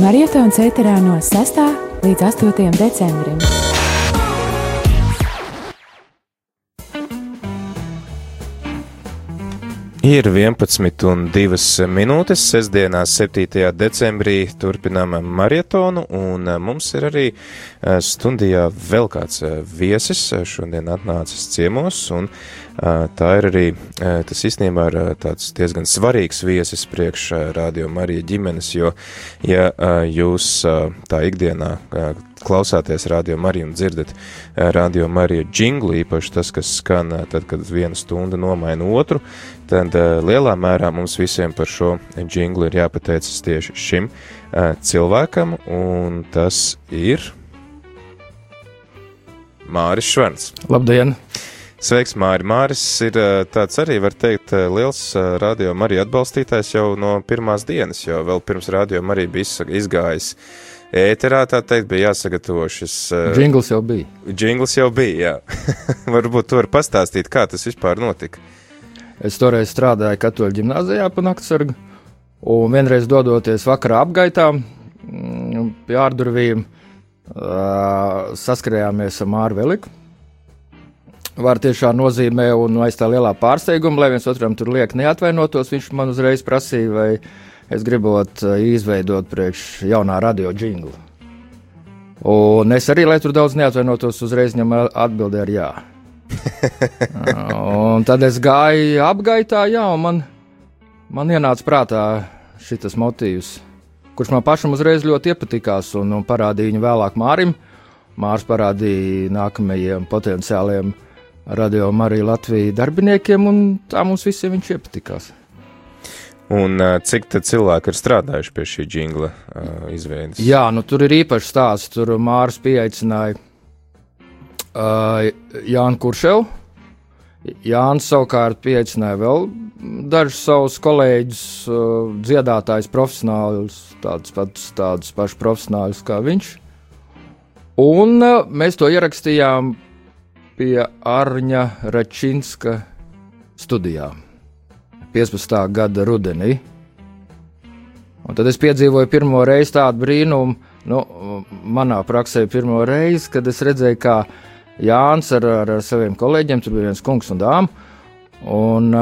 Marietons ēterā no 6. līdz 8. decembrim. Ir 11 un 2 minūtes. Sestdienā, 7. decembrī, turpinām maratonu, un mums ir arī stundijā vēl kāds viesis. Šodien atnācis ciemos, un tā ir arī, tas īstenībā ir tāds diezgan svarīgs viesis priekš radio Marija ģimenes, jo, ja jūs tā ikdienā klausāties radio Mariju un dzirdat radio Mariju džinglu, īpaši tas, kas skan tad, kad viena stunda nomaina otru, tad lielā mērā mums visiem par šo džinglu ir jāpateicas tieši šim cilvēkam, un tas ir Māris Švans. Labdien! Sveiks, Māri! Māris ir tāds arī, var teikt, liels radio Marija atbalstītājs jau no pirmās dienas, jo vēl pirms radio Marija bija izgājis ēterā, tā teikt, bija jāsagatavo šis. Džingls jau bija. Džingls jau bija, jā. Varbūt tu vari pastāstīt, kā tas vispār notika. Es toreiz strādāju Katoļu ģimnāzijā pa naktsargu, un vienreiz dodoties vakarā apgaitā pie ārdurvīm, saskarējāmies ar Māru Veliku. Var tiešām nozīmē, un aiz tā lielā pārsteiguma, lai viens otram tur liek neatvainotos, viņš man uzreiz prasīja, vai es gribot izveidot priekš jaunā radio džinglu. Un es arī, lai tur daudz neatvainotos, uzreiz viņam atbildēju ar jā. un tad es gāju apgaitā, jā, un man, man ienāca prātā šis motīvs, kurš man pašam uzreiz ļoti iepatikās, un, un parādīja viņu vēlāk Mārim. Mārs parādīja nākamajiem potenciāliem radio Mariju Latviju darbiniekiem, un tā mums visiem viņš iepatikās. Un cik cilvēki ir strādājuši pie šī jingla uh, izveides? Jā, nu tur ir īpašs stāsts. Tur Mārs pieaicināja uh, Jānu Kurševu. Jānis savukārt pieaicināja vēl dažus savus kolēģus, uh, dziedātājus, profesionāļus, tādus pats, tādus pašus profesionāļus kā viņš. Un uh, mēs to ierakstījām pie Arņa Račinska studijām. 15. gada rudenī. Un tad es piedzīvoju pirmo reizi tādu brīnumu, nu, manā praksē, pirmo reizi, kad es redzēju, kā Jānis ar, ar, ar saviem kolēģiem, tur bija viens kungs un dāma, un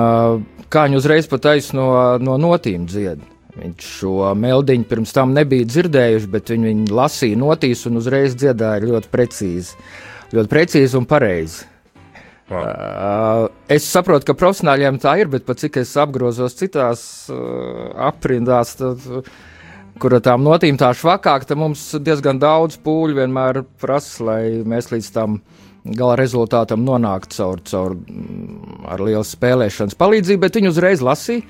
kā viņi uzreiz pat aizno no notīm dzied. Viņš šo meldiņu pirms tam nebija dzirdējuši, bet viņi, viņi lasīja notīs un uzreiz dziedāja ļoti precīzi. Ļoti precīzi un pareizi. Uh, es saprotu, ka profesionāļiem tā ir, bet pat cik es apgrozos citās uh, aprindās, tad, kur ar tām notīm tā švakāk, tad mums diezgan daudz pūļu vienmēr prasa, lai mēs līdz tam gala rezultātam nonāktu caur, caur ar lielu spēlēšanas palīdzību, bet viņi uzreiz lasīja.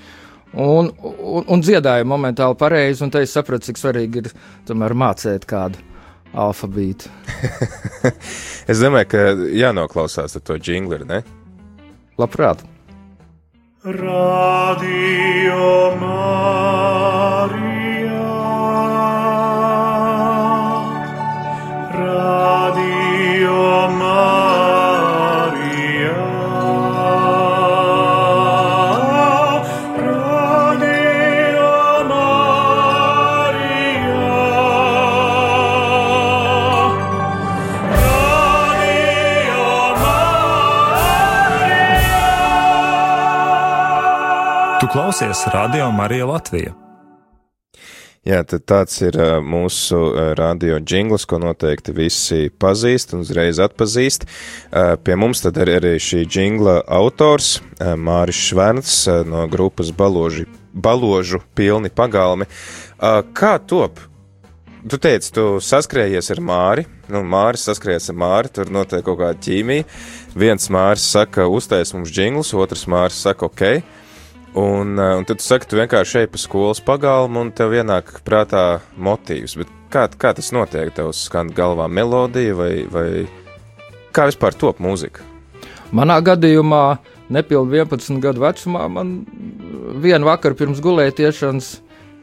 Un, un, un dziedāja momentāli pareizi, un te es sapratu, cik svarīgi ir tomēr mācīt kādu alfabītu. es domāju, ka jānoklausās to jingli, ne? Labprāt. Radio Marija. Tu klausies Radio Marija Latvija. Jā, tad tāds ir mūsu radio jingls, ko noteikti visi pazīst un uzreiz atpazīst. Pie mums tad ir arī šī jingla autors Māris Šverns uh, no grupas Baloži, Baložu pilni pagalmi. Kā top? Tu teici, tu saskrējies ar Māri, nu, Māris saskrējies ar Māri, tur notiek kaut kāda ķīmija. Viens Māris saka, uztais mums jinglus, otrs Māris saka, ok. Un, uh, un tad tu saki, tu vienkārši ej pa skolas pagalmu, un tev ienāk prātā motīvs. Bet kā, kā tas notiek? Tev skan galvā melodija, vai, vai kā vispār top mūzika? Manā gadījumā, nepilnīgi 11 gadu vecumā, man vienu vakaru pirms gulētiešanas,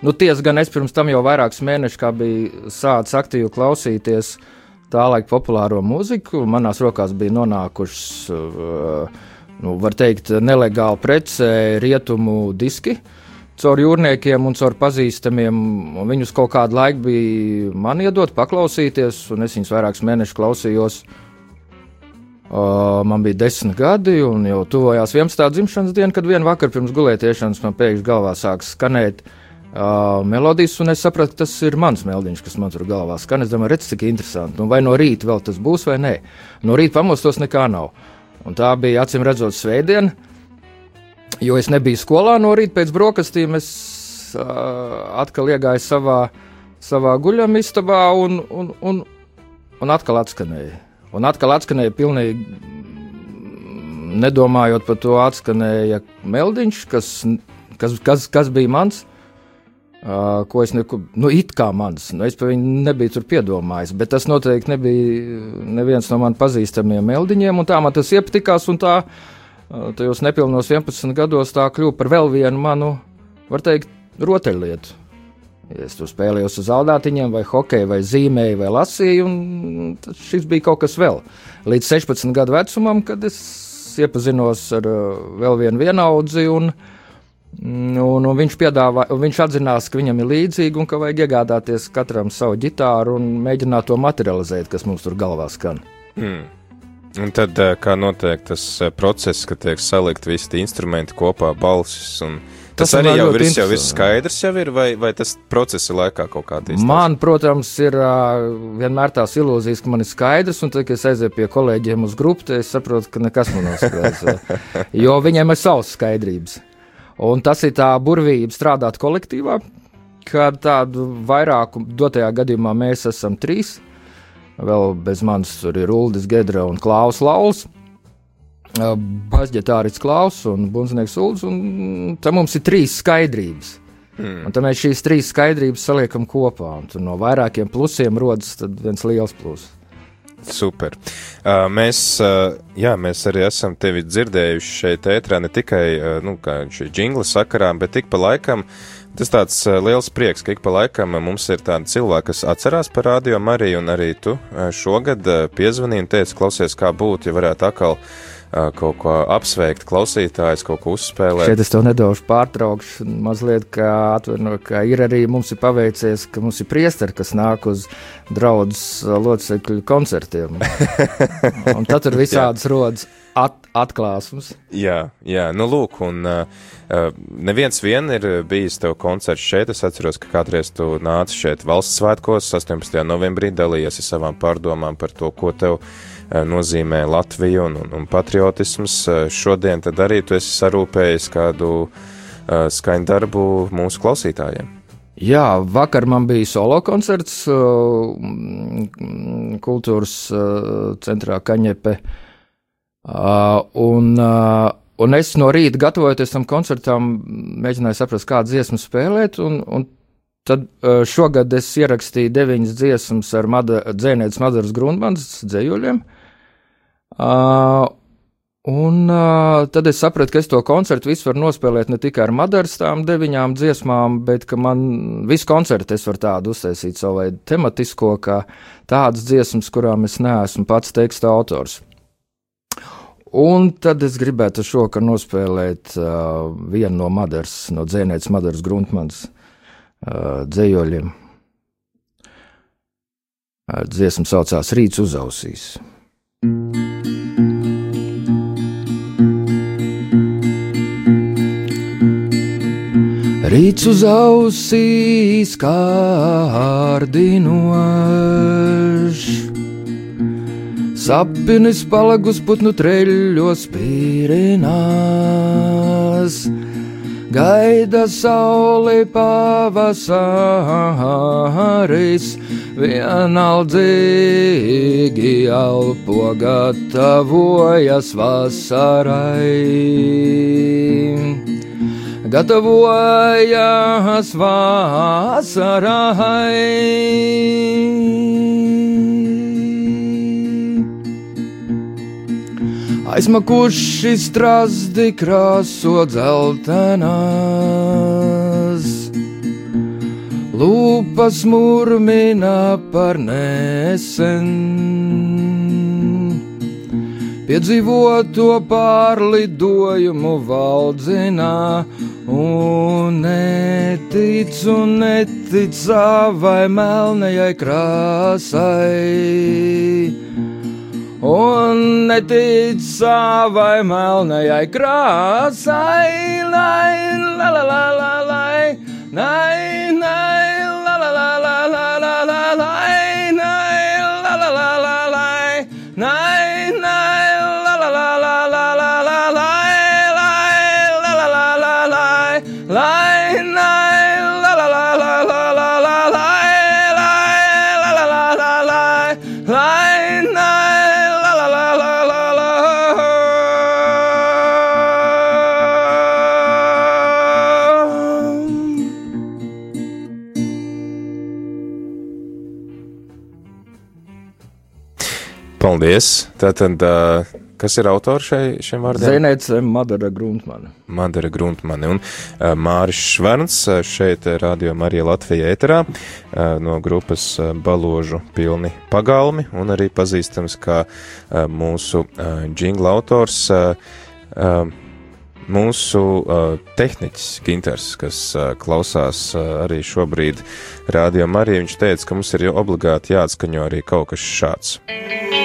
nu, tiesa gan es pirms tam jau vairākus mēnešus biju sācis aktīvi klausīties tā laika populāro mūziku. Manās rokās bija nonākušas. Uh, nu, var teikt, nelegāli prece, rietumu diski. caur jūrniekiem un caur pazīstamiem. Un viņus kaut kādu laiku bija man iedot paklausīties, un es viņus vairākus mēnešus klausījos. Uh, man bija desmit gadi, un jau tuvojās 11. dzimšanas diena, kad vienā vakarā pirms gulētiešanas man pēkšņi galvā sāka skanēt uh, melodijas, un es sapratu, ka tas ir mans meldiņš, kas man tur galvā skan. Es domāju, redz, cik interesanti. Nu, vai no rīta vēl tas būs vai nē? No rīta pamostos nekā nav. Un tā bija acīm redzot svētdiena, jo es nebiju skolā no rīta pēc brokastīm. Es uh, atkal iegāju savā, savā guļamistabā un, un, un, un atkal atskanēja. Un atkal atskanēja pilnīgi nedomājot par to, atskanēja meldiņš, kas, kas, kas, kas bija mans. Uh, ko es neku, nu, it kā mans, nu, es par viņu nebiju tur piedomājis, bet tas noteikti nebija neviens no man pazīstamiem meldiņiem, un tā man tas iepatikās, un tā, uh, tajos nepilnos 11 gados tā kļuva par vēl vienu manu, var teikt, rotaļlietu. Es tur spēlēju uz zaldātiņiem, vai hokeju, vai zīmēju, vai lasīju, un šis bija kaut kas vēl. Līdz 16 gadu vecumam, kad es iepazinos ar uh, vēl vienu vienaudzi, un, un, un viņš, piedāvā, un viņš atzinās, ka viņam ir līdzīgi un ka vajag iegādāties katram savu ģitāru un mēģināt to materializēt, kas mums tur galvā skan. Mm. Un tad, uh, kā notiek tas uh, process, kad tiek salikt visi tie instrumenti kopā, balsis un Tas, tas arī jau ir jau viss skaidrs, jau ir, vai, vai tas procesa laikā kaut kādā izteikti? Man, protams, ir vienmēr tās ilūzijas, ka man ir skaidrs, un tad, kad es aizēju pie kolēģiem uz grupu, es saprotu, ka nekas man nav skaidrs. jo viņiem ir savas skaidrības. Un tas ir tā burvība strādāt kolektīvā, kad tādu vairāku, dotajā gadījumā mēs esam trīs. Vēl bez manis tur ir Uldis Gedra un Klaus Lauls basģetāris Klaus un Bunznieks Ulds, un tam mums ir trīs skaidrības. Mm. Un tad mēs šīs trīs skaidrības saliekam kopā, un no vairākiem plusiem rodas viens liels pluss. Super. Uh, mēs, jā, mēs arī esam tevi dzirdējuši šeit, ētrā, ne tikai nu, jingla sakarā, bet tik pa laikam. Tas tāds liels prieks, ka ik pa laikam mums ir tādi cilvēki, kas atcerās par radio Mariju, un arī tu šogad piezvanīji un teici, klausies, kā būtu, ja varētu atkal uh, kaut ko apsveikt, klausītājs kaut ko uzspēlēt. Šeit es to nedaudz pārtraukšu, mazliet, ka, atverno, ka ir arī mums ir paveicies, ka mums ir priesteri, kas nāk uz draudzes locekļu koncertiem. un tad tur visādas rodas at, atklāsmes. Jā, jā, nu lūk, un uh, neviens vien ir bijis tev koncerts šeit. Es atceros, ka kādreiz tu nāci šeit valsts svētkos, 18. novembrī dalījies ar savām pārdomām par to, ko tev Eh, nozīmē Latviju un, un, un patriotisms. Eh, šodien tad arī tu esi sarūpējis kādu uh, skaņu darbu mūsu klausītājiem. Jā, vakar man bija solo koncerts kultūras centrā Kaņepe. Uh, un, un es no rīta gatavojoties tam koncertam, mēģināju saprast, kādu dziesmu spēlēt. Un, un tad šogad es ierakstīju deviņas dziesmas ar mada, dzēnietes Madaras Grundmanas dzējuļiem. Uh, Un uh, tad es sapratu, ka es to koncertu visu varu nospēlēt ne tikai ar Madaras tām deviņām dziesmām, bet ka man visu koncertu es varu tādu uztaisīt savu veidu tematisko, kā tādas dziesmas, kurām es neesmu pats teksta autors. Un tad es gribētu šovakar nospēlēt uh, vienu no Madaras, no dzēnietes Madaras Gruntmanas uh, dzējoļiem. Uh, dziesma saucās Rīts uz ausīs. Rīts uz ausīs kārdinošs, sapnis palagus putnu treļos pīrinās, gaida sauli pavasaris, vienaldzīgi elpo gatavojas vasarai gatavojas vasarai. Aizmakuši strāzdi krāso dzeltenas, lūpas murmina par nesen. Piedzīvoto pārlidojumu valdzinā Un neticu, neticu savai melnajai krāsai. Un netic savai melnajai krāsai, lai, la la la la, lai, lai, Paldies! Tātad, kas ir autors šai, šiem vārdiem? Zēnēts Madara Gruntmana. Madara Gruntmane un Māris Šverns šeit Radio Marija Latvija ēterā no grupas Baložu pilni pagalmi un arī pazīstams kā mūsu džingla autors. Mūsu uh, tehniķis Ginters, kas uh, klausās uh, arī šobrīd Radio Marija, viņš teica, ka mums ir jau obligāti jāatskaņo arī kaut kas šāds. Radio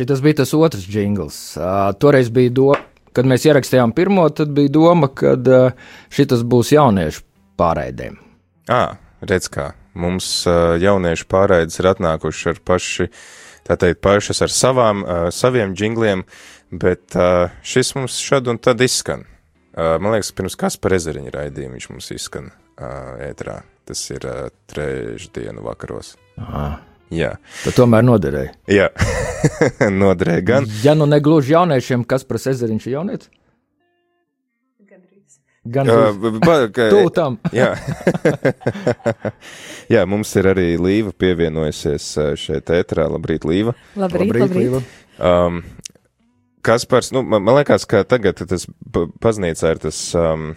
Šis bija tas otrs jingls. Uh, toreiz bija doma, kad mēs ierakstījām pirmo, tad bija doma, ka uh, šis būs jauniešu pārraidēm. À, redz kā, mums uh, jauniešu pārraides ir atnākuši ar paši, tā teikt, pašas ar savām, uh, saviem džingliem, bet uh, šis mums šad un tad izskan. Uh, man liekas, pirms Kaspar ezeriņa raidījuma viņš mums izskan uh, ētrā. Tas ir uh, trešdienu vakaros. Aha. Jā, Tad tomēr noderēja. jā. noderēja gan. Ja nu negluži jauniešiem, kas par ezeriņš ir jaunietis? Gan tuvu tam. Jā. Jā, mums ir arī Līva pievienojusies šeit ētrā. Labrīt, Līva. Labrīt, Labrīt, labrīt. Līva. Um, Kaspars, nu, man, man liekas, ka tagad tas baznīcā ir tas um,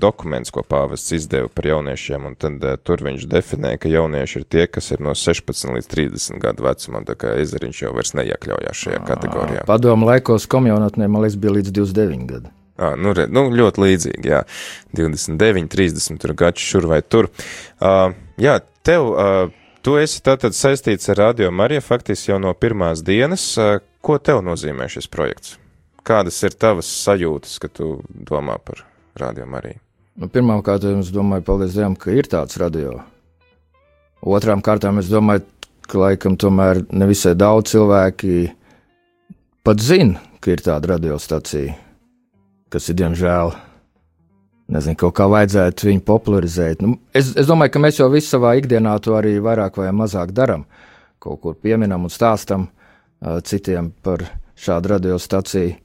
dokuments, ko pāvests izdeva par jauniešiem, un tad tur viņš definē, ka jaunieši ir tie, kas ir no 16 līdz 30 gadu vecumam, tā kā ezeriņš jau vairs neiekļaujās šajā kategorijā. Padomu laikos komjaunatnē, man liekas, bija līdz 29 gadi. À, nu, re, nu, ļoti līdzīgi, jā. 29, 30, tur gači šur vai tur. Uh, jā, tev, uh, tu esi tātad saistīts ar Radio Mariju faktiski jau no pirmās dienas. Uh, ko tev nozīmē šis projekts? Kādas ir tavas sajūtas, kad tu domā par Radio Mariju? Nu, Pirmkārt, es domāju, paldies Dievam, ka ir tāds radio. Otrām kārtām, es domāju, ka laikam tomēr nevisai daudz cilvēki pat zina, ka ir tāda radiostacija, kas ir diemžēl. Nezinu, kaut kā vajadzētu viņu popularizēt. Nu, es, es domāju, ka mēs jau visi savā ikdienā to arī vairāk vai mazāk darām. Kaut kur pieminam un stāstam uh, citiem par šādu radiostaciju.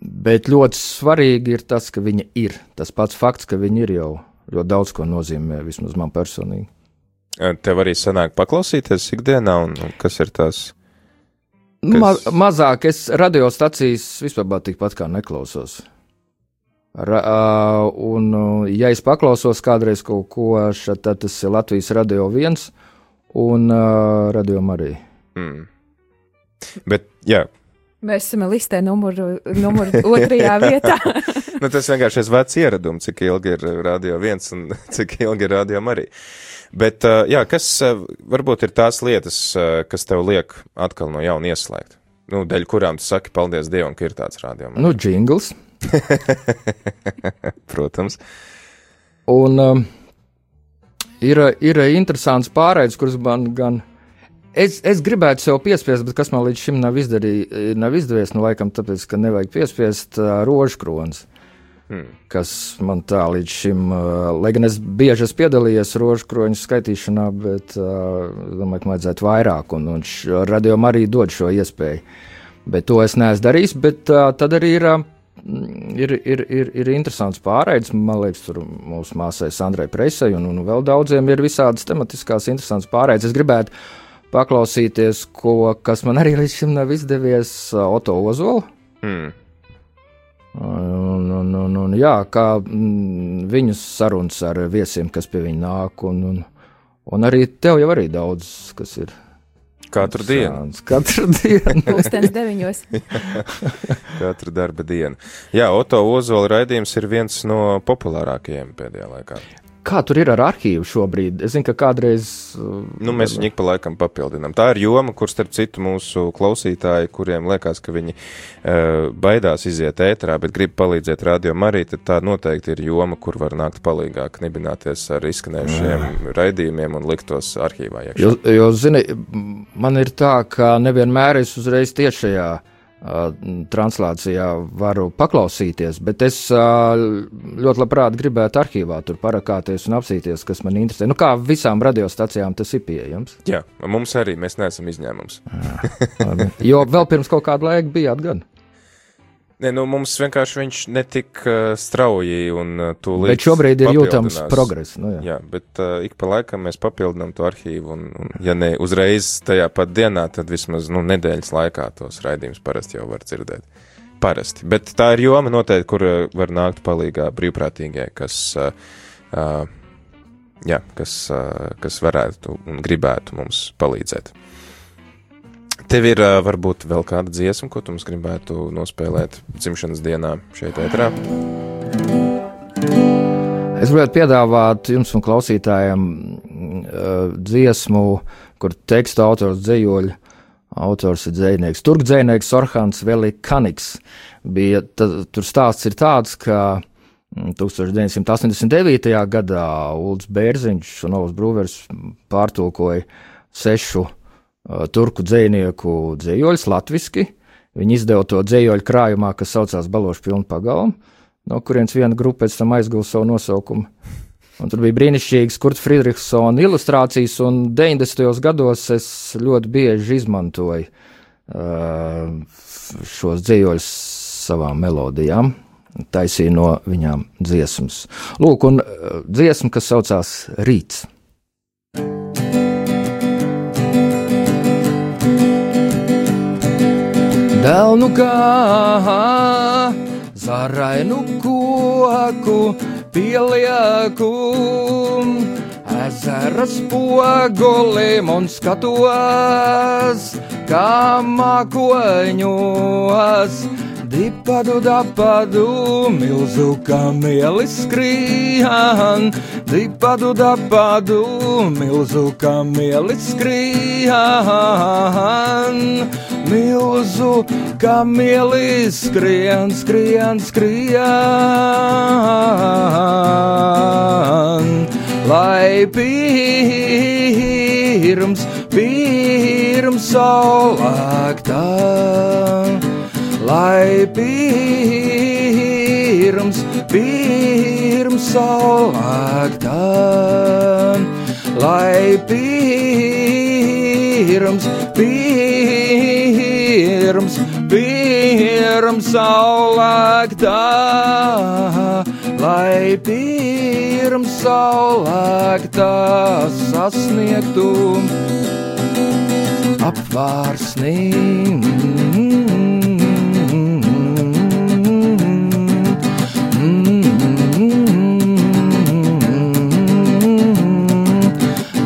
Bet ļoti svarīgi ir tas, ka viņa ir. Tas pats fakts, ka viņa ir jau ļoti daudz ko nozīmē, vismaz man personīgi. Tev arī sanāk paklausīties ikdienā, un, kas ir tās? Kas- Ma mazāk es radiostacijas vispār tikpat kā neklausos. Ra, un, ja es paklausos kādreiz kaut ko, šad, tad tas ir Latvijas radio viens un uh, radio arī. Mm. Bet, jā, Mēs esam listē numuru, numuru otrajā vietā. nu, tas vienkārši ir vecs ieradums, cik ilgi ir radio viens un cik ilgi ir radio arī. Bet, jā, kas varbūt ir tās lietas, kas tev liek atkal no jauna ieslēgt? Nu, dēļ kurām tu saki, paldies Dievam, ka ir tāds radio. Nu, jingls. Protams. Un um, ir, ir interesants pārējais, kurus man gan. Es, es gribētu sev piespiest, bet kas man līdz šim nav, izdarī, nav izdevies, nu, laikam, tāpēc, ka nevajag piespiest uh, rožkronas. Hmm. Kas man tā līdz šim, uh, lai gan es bieži esmu piedalījies rožkroņu skaitīšanā, bet uh, domāju, ka vajadzētu vairāk, un, un radio arī dod šo iespēju. Bet to es neesmu darījis, bet uh, tad arī ir uh, ir, ir, ir, ir interesants pārējais. Man liekas, tur mūsu māsai Sandrai Presai un, un vēl daudziem ir visādas tematiskās interesantas pārējais. Es gribētu paklausīties, ko, kas man arī līdz šim nav izdevies, uh, Oto Ozolu. Mm. Un, un, un, un, jā, kā mm, viņas sarunas ar viesiem, kas pie viņa nāk, un, un, un arī tev jau arī daudz, kas ir. Katru dienu. Katru dienu. Pūkstens deviņos. Katru darba dienu. Jā, Oto Ozola raidījums ir viens no populārākajiem pēdējā laikā. Kā tur ir ar arhīvu šobrīd? Es zinu, ka kādreiz. uh, Nu, mēs viņu ik pa laikam papildinām. Tā ir joma, kur starp citu mūsu klausītāji, kuriem liekas, ka viņi uh, baidās iziet ēterā, bet grib palīdzēt rādījumam arī, tad tā noteikti ir joma, kur var nākt palīgā, knibināties ar izskanējušiem raidījumiem un likt tos arhīvā iekšā. Jo, jo zini, man ir tā, ka nevienmēr es uzreiz tiešajā uh, translācijā varu paklausīties, bet es ļoti labprāt gribētu arhīvā tur parakāties un apsīties, kas man interesē. Nu, kā visām radiostacijām tas ir pieejams. Jā, mums arī mēs neesam izņēmums. Jo vēl pirms kaut kāda laika bijāt gan. Nē, nu, mums vienkārši viņš netik uh, strauji un uh, tūlīt. Bet šobrīd ir jūtams progress. Nu, jā. Jā, bet uh, ik pa laikam mēs papildinām to arhīvu, un, un ja ne uzreiz tajā pat dienā, tad vismaz nu, nedēļas laikā tos raidījumus parasti jau var dzirdēt. Parasti. Bet tā ir joma noteikti, kur uh, var nākt palīgā brīvprātīgie, kas, uh, uh, jā, kas, uh, kas varētu un gribētu mums palīdzēt. Tev ir uh, varbūt vēl kāda dziesma, ko tu mums gribētu nospēlēt dzimšanas dienā šeit, ētrā? Es gribētu piedāvāt jums un klausītājiem uh, dziesmu, kur teksta autors dzējoļu. Autors ir dzinieks. Turk dzinieks Orhans Velikaniks. Bija, tad, tur stāsts ir tāds, ka mm, 1989. gadā Ulrichs Bērziņš un Olas Brūvers pārtulkoja sešu turku dzinieku dzējoļus latviski. Viņi izdeva to dzējoļu krājumā, kas saucās Balošu pilnu pagalmu no kurienes viena grupa pēc tam aizguva savu nosaukumu. Un tur bija brīnišķīgas Kurta Friedrichsona ilustrācijas, un 90. gados es ļoti bieži izmantoju uh, šos dzīsļus savām melodijām. Taisīju no viņām dziesmas. Lūk, un uh, dziesma, kas saucās Rīts. Dēlnu kā zarainu koku pielieku, ezera spogulim un skatos, kā mākoņos. Dipadu dapadu, milzu kamielis skrien, dipadu dapadu, milzu kamielis skrien, milzu kamielis skrien, skrien, skrien, lai pirms, pirms saulēktā lai pirms, pirms saulēktā, lai pirms, pirms, pirms saulēktā, lai pirms saulēktā sasniegtu apvārsnī.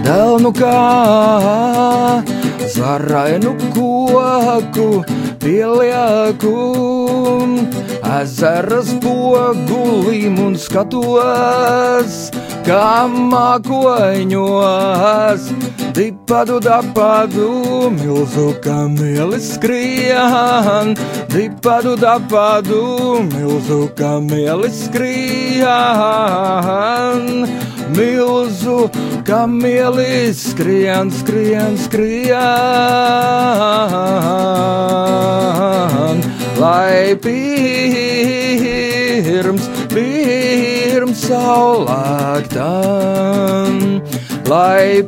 Dēlnu kā zarainu koku pielieku, ezeras pogulim un skatos, kā mākoņos. Dipadu dapadu, milzu kamielis skrien, dipadu dapadu, milzu kamielis skrien, milzu kamielis skrien, skrien, skrien, lai pirms, pirms saulēktām lai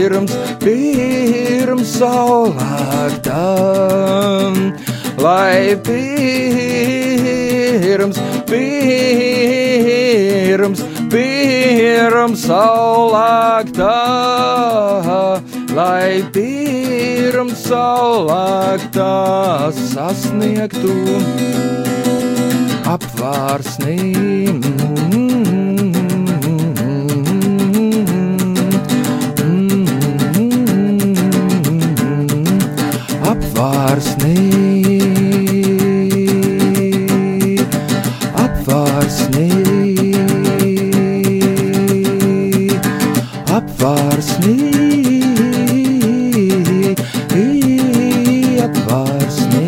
pirms, pirms saulēktām, lai pirms, pirms, pirms saulēktā, lai pirms saulēktā sasniegtu apvārsnī. Apvārsnī, apvārsnī, apvārsnī.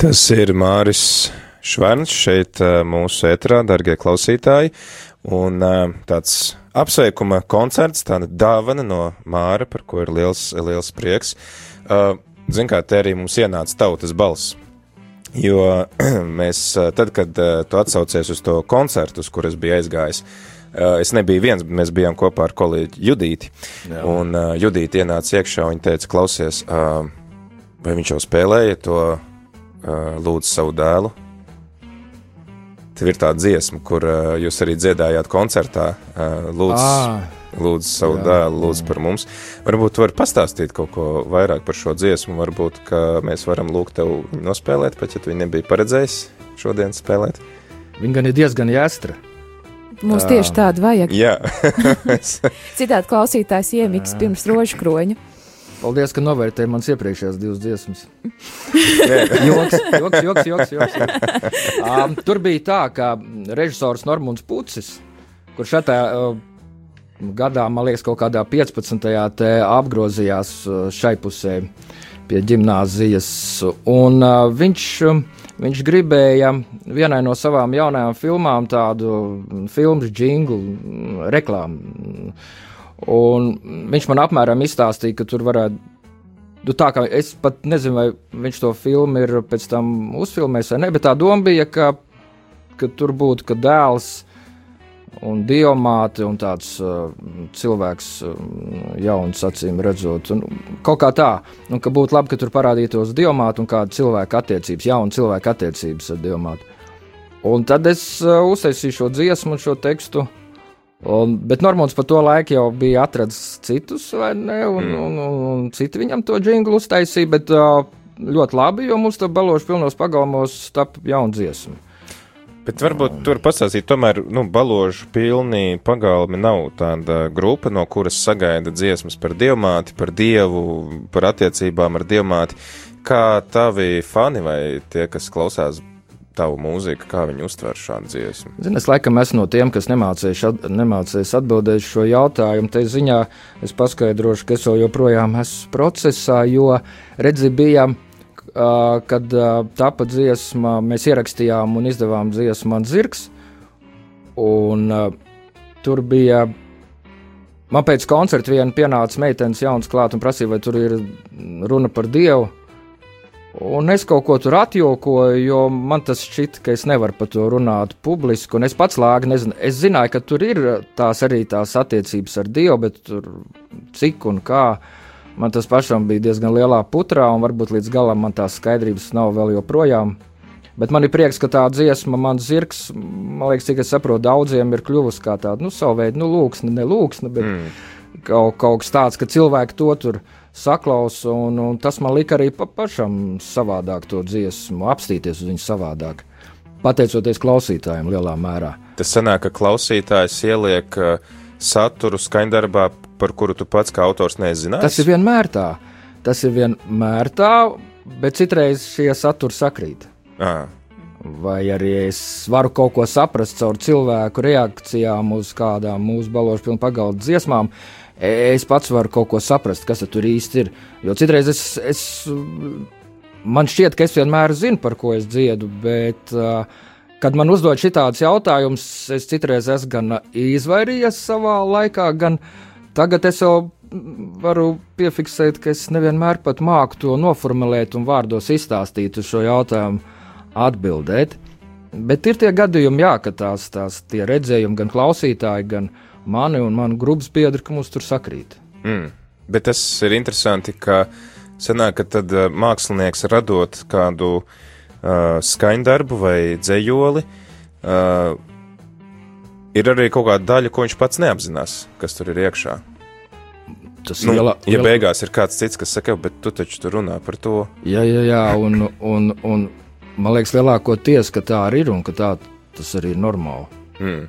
Tas ir Māris Šverns šeit mūsu ētrā, dargie klausītāji, un tāds apsveikuma koncerts, tāda dāvana no Māra, par ko ir liels, liels prieks. Ā, Zin kā, te arī mums ienāca tautas balss. Jo mēs, ā, tad, kad ā, tu atsaucies uz to koncertu, uz kur es biju aizgājis, ā, es nebiju viens, bet mēs bijām kopā ar kolēģi Judīti. Jā. Un uh, Judīti ienāca iekšā, viņa teica, klausies, uh, vai viņš jau spēlēja to uh, lūdzu savu dēlu. Tev ir tā dziesma, kur uh, jūs arī dziedājāt koncertā. Uh, lūdzu, Ah. lūdzu savu jā, dēlu, lūdzu par mums. Varbūt tu vari pastāstīt kaut ko vairāk par šo dziesmu. Varbūt ka mēs varam lūgt tev nospēlēt, pat ja tu nebija paredzējis šodien spēlēt. Viņa gan ir diezgan jāstra. Mums Jā. tieši tādu vajag. Jā, Citādi klausītājs iemiks pirms rožu kroņa. Paldies, ka novērtēji manas iepriekšējās divas dziesmas. joks, joks, joks, joks, joks. Um, tur bija tā, ka režisors Normons Pucis, kurš šatā uh, gadā, man liekas, kaut kādā 15. te apgrozījās uh, šai pusē pie gimnāzijas, un uh, viņš, um, viņš gribēja vienai no savām jaunajām filmām tādu mm, filmu jinglu, mm, reklāmu. Un viņš man apmēram izstāstīja, ka tur varētu. Nu, tā kā es pat nezinu, vai viņš to filmu ir pēc tam uzfilmējis vai nē, bet tā doma bija, ka, ka tur būtu ka dēls un diamāte un tāds uh, cilvēks, uh, jauns acīm redzot. Un, kaut kā tā, un ka būtu labi, ka tur parādītos diamāte un kāda cilvēka attiecības, jauna cilvēka attiecības ar diamātu. Un tad es uh, uztaisīju šo dziesmu un šo tekstu. Un, bet Normons par to laiku jau bija atradzis citus, vai ne? Un, mm. un, un, un citi viņam to jinglu uztaisīja, bet uh, ļoti labi, jo mums tur balošu pilnos pagalmos tapa jauna dziesma. Bet varbūt tur pastāstīt, tomēr, nu, baložu pilni pagalmi nav tāda grupa, no kuras sagaida dziesmas par diamāti, par dievu, par attiecībām ar diamāti. Kā tavi fani vai tie, kas klausās tavu mūziku, kā viņi uztver šādu dziesmu? Zini, es laikam esmu no tiem, kas nemācējuši at, nemācējis atbildēt šo jautājumu. Te ziņā es paskaidrošu, ka es joprojām esmu procesā, jo redzi, bija. Uh, kad uh, tapa dziesma, mēs ierakstījām un izdevām dziesmu Man Zirgs. Un, uh, tur bija. Man pēc koncerta viena pienāca meitenes jauns klāt un prasīja, vai tur ir runa par dievu. Un es kaut ko tur atjokoju, jo man tas šķita, ka es nevaru par to runāt publiski. un Es pats lāgi nezinu. Es zināju, ka tur ir tās arī tās attiecības ar Dievu, bet tur cik un kā. Man tas pašam bija diezgan lielā putrā, un varbūt līdz galam man tās skaidrības nav vēl joprojām. Bet man ir prieks, ka tā dziesma, man zirgs, man liekas, cik es saprotu, daudziem ir kļuvusi kā tāda, nu, savu veidu, nu, lūksne, ne lūksne, bet mm. kaut, kaut kas tāds, ka cilvēki to tur saklausa, un, un tas man lika arī pa pašam savādāk to dziesmu, apstīties uz viņu savādāk. Pateicoties klausītājiem lielā mērā. Tas sanāk, ka klausītājs ieliek uh, saturu skaņdarbā, par kuru tu pats kā autors nezināji. Tas ir vienmēr tā. Tas ir vienmēr tā, bet citreiz šie saturi sakrīt. À, Vai arī es varu kaut ko saprast caur cilvēku reakcijām uz kādām mūsu balāžu pilnu pagaldu dziesmām. Es pats varu kaut ko saprast, kas tur īsti ir. Jo citreiz es, es man šķiet, ka es vienmēr zinu, par ko es dziedu, bet, kad man uzdod šādus jautājumus, es citreiz esmu gan izvairījies savā laikā, gan tagad es jau varu piefiksēt, ka es nevienmēr pat māku to noformulēt un vārdos izstāstīt uz šo jautājumu atbildēt. Bet ir tie gadījumi, jā, ka tās, tās tie redzējumi, gan klausītāji, gan mani un manu grupas biedri, ka mums tur sakrīt. Mm. Bet tas ir interesanti, ka sanāk, ka tad uh, mākslinieks radot kādu uh, skaņdarbu vai dzējoli, uh, ir arī kaut kāda daļa, ko viņš pats neapzinās, kas tur ir iekšā. Tas Nu, lielā, ja lielā- beigās ir kāds cits, kas saka, bet tu taču tur runā par to. Jā, jā, jā un, un, un man liekas, lielākoties, ka tā arī ir un ka tā tas arī ir normāli. Mm.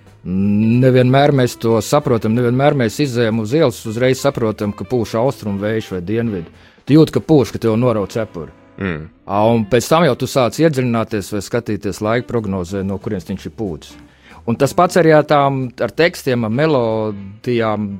Nevienmēr mēs to saprotam, nevienmēr mēs izējām uz ielas, uzreiz saprotam, ka pūš austrumu vējš vai dienvidu. Tu jūti, ka pūš, ka tev norauc cepuri. Mm. Un pēc tam jau tu sāc iedziļināties vai skatīties laika prognozē, no kurienes viņš ir pūcis. Un tas pats arī ar tām ar tekstiem, ar melodijām.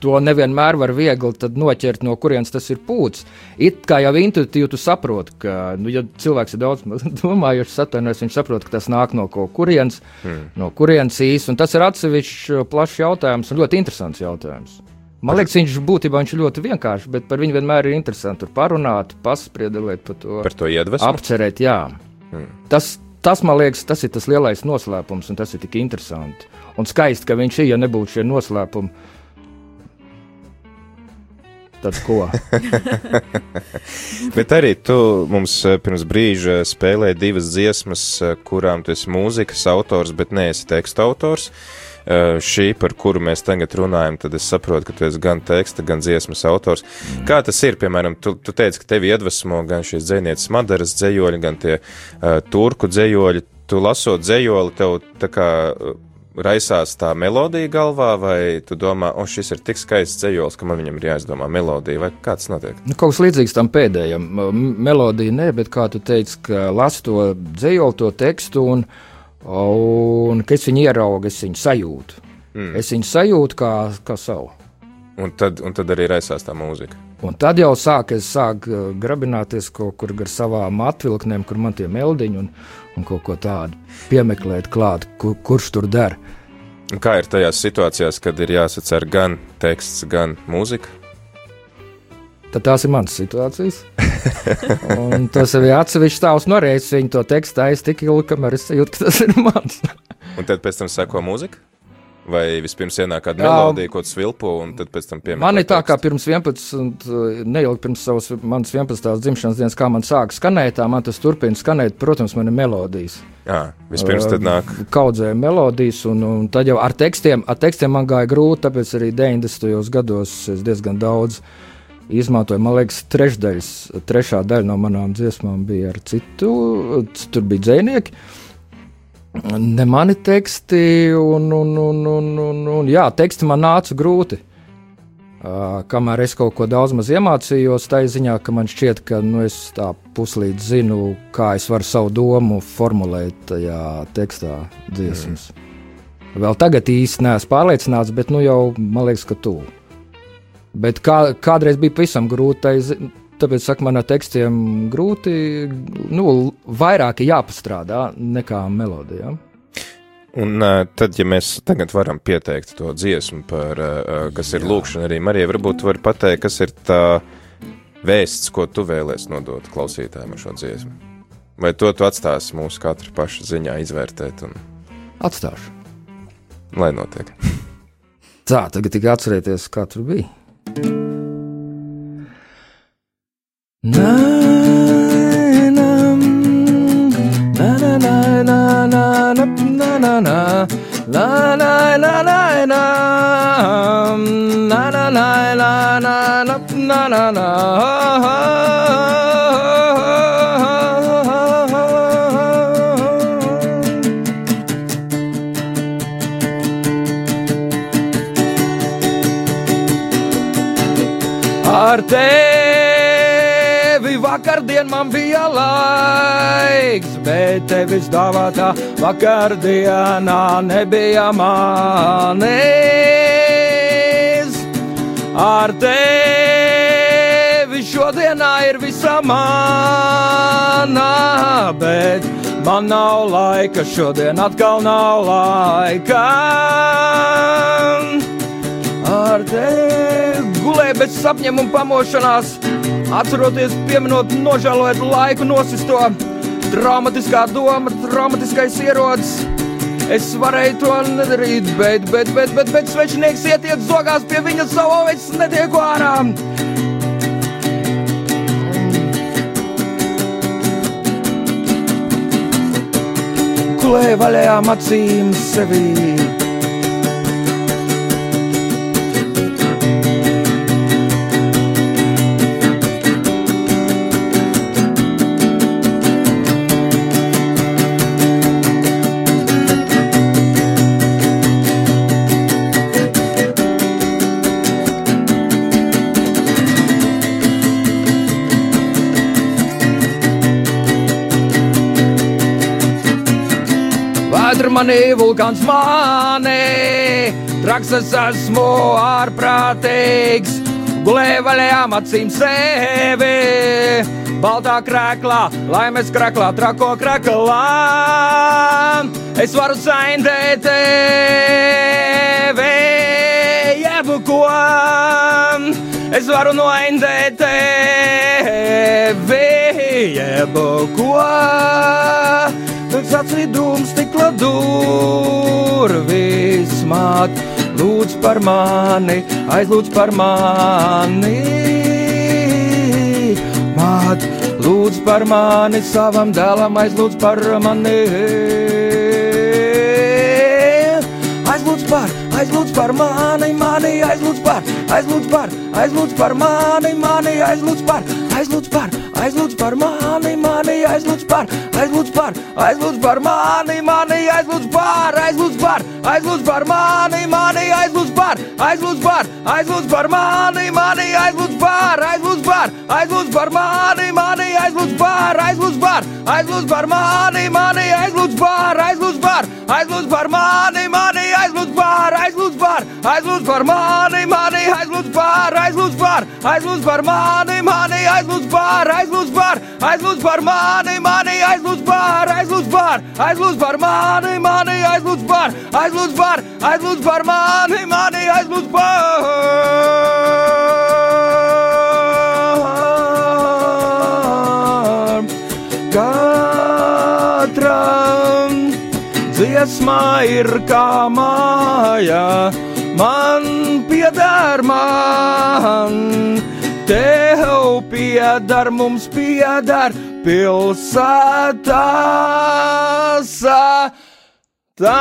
To nevienmēr var viegli noķert, no kurienes tas ir pūcis. It kā jau intuitīvi tu saproti, ka, nu, ja cilvēks ir daudz domājuši, satvainojas, viņš saprot, ka tas nāk no kurienes, mm. no kurienes. Un tas ir atsevišķs plašs jautājums un ļoti interesants jautājums. Man liekas, viņš būtībā viņš ļoti vienkāršs, bet par viņu vienmēr ir interesanti parunāt, paspriedelēt par to Par to iedvesmu. apcerēt, jā. Mm. Tas, tas, man liekas, tas ir tas lielais noslēpums, un tas ir tik interesanti. Un skaisti, ka viņš ir, ja nebūtu šie noslēpumi. Tad ko? Bet arī tu mums eh, pirms brīža spēlēji divas dziesmas, eh, kurām tu esi mūzikas autors, bet neesi teksta autors. Eh, Šī, par kuru mēs tagad runājam, tad es saprotu, ka tu esi gan teksta, gan dziesmas autors. Kā tas ir, piemēram, tu, tu teici, ka tevi iedvesmo gan šīs dzēnieces Madaras dzējoļi, gan tie uh, turku dzējoļi. Tu lasot dzējoli, tev tā kā uh, raisās tā melodija galvā, vai tu domā, o, šis ir tik skaists dzējols, ka man viņam ir jāizdomā melodija, vai kā tas notiek? Nu, kaut kas līdzīgs tam pēdējam. Melodija nē, bet kā tu teici, ka lasu to dzējoli, to tekstu, un, un ka es viņu ieraugu, es viņu sajūtu. Mm. Es viņu sajūtu kā, kā savu. Un tad, un tad arī raisās tā mūzika. Un tad jau sāk, es sāku uh, grabināties kaut kur gar savām atvilknēm, kur man tie meldiņi un, un kaut ko tādu piemeklēt klāt, kur, kurš tur der. Kā ir tajās situācijās, kad ir jāsacer gan teksts, gan mūzika? Tad tās ir manas situācijas. Un tas ir atsevišķs tavs norēķis. Viņu to tekstu aiz tik ilgi, kamēr es jūtu, ka tas ir mans. Un tad pēc tam seko mūzika? Vai vispirms ienāk kāda melodija, ko svilpo, un tad pēc tam piemēram? Man ir tā, kā pirms 11, neilgi pirms savas manas 11. dzimšanas dienas, kā man sāk skanēt, tā man tas turpina skanēt. Protams, man ir melodijas. Jā, vispirms tad nāk. Kaudzēja melodijas, un, un tad jau ar tekstiem, ar tekstiem man gāja grūti, tāpēc arī 90. gados es diezgan daudz izmantoju. Man liekas, trešdaļas, trešā daļa no manām dziesmām bija ar citu, tur bija dzēnieki. Ne mani teksti, un, un, un, un, un, un jā, teksti man nāca grūti. Uh, kamēr es kaut ko daudz maz iemācījos, tā ziņā, ka man šķiet, ka nu, es tā puslīdz zinu, kā es varu savu domu formulēt tajā tekstā, dziesmas. Mm. Vēl tagad īsti neesmu pārliecināts, bet nu jau man liekas, ka tu. Bet kā, kādreiz bija pavisam grūti, tai tāpēc saka, man ar tekstiem grūti, nu, vairāk ir jāpastrādā nekā melodijām. Un uh, tad, ja mēs tagad varam pieteikt to dziesmu, par, uh, kas ir lūkšana arī Marijai, varbūt var pateikt, kas ir tā vēsts, ko tu vēlēs nodot klausītājiem ar šo dziesmu. Vai to tu atstāsi mūsu katra paša ziņā izvērtēt un Atstāšu. lai notiek? Tā, tagad tikai atcerieties, kā tur bija. Arte bet tevis dāvātā vakardienā nebija manis. Ar tevi šodienā ir visa mana, bet man nav laika, šodien atkal nav laika ar tevi gulēju bez sapņiem un pamošanās. Atceroties, pieminot, nožēlojot laiku nosisto, Traumatiskā doma, traumatiskais ierocis. Es varēju to nedarīt, bet, bet, bet, bet, bet svešinieks ietiet zogās pie viņa savu ovecis netiek ārā. Kulē vaļajām acīm sevi. Vētra manī, vulkāns manī, traks es esmu ārprātīgs, gulēju vaļajām acīm sevi. Baltā krēklā, laimes krēklā, trako krēklā. Es varu saindēt tevi, jebko. Es varu noindēt tevi, jebko. Tāds atvidums stikla durvis māt, lūdz par mani, aizlūdz par mani. Māt, lūdz par mani, savam dēlam aizlūdz par mani. Aizlūdz par, aizlūdz par mani, mani, aizlūdz par, aizlūdz par, aizlūdz par mani, mani, aizlūdz par, aizlūdz par, aizlūdz par mani, mani, aizlūdz par, aizlūdz par, aizlūdz par mani, mani, aizlūdz par, aizlūdz par, aizlūdz par mani, mani, aizlūdz par, aizlūdz par, aizlūdz par mani, mani, aizlūdz par, aizlūdz par, aizlūdz par mani, mani, aizlūdz par, aizlūdz par, aizlūdz par mani, mani, aizlūdz par, aizlūdz par, aizlūdz par mani, mani, aizlūdz par, mani, mani, aizlūdz par, aizlūdz par, aizlūdz par mani, mani, aizlūdz par, aizlūdz par, aizlūdz par mani, mani, aizlūdz par, aizlūdz par, aizlūdz par mani, mani, aizlūdz par, aizlūdz par, aizlūdz par mani, mani, aizlūdz par. Katram dziesmā ir kā māja, man pieder man, tev pieder, mums pieder pilsētās. Tā.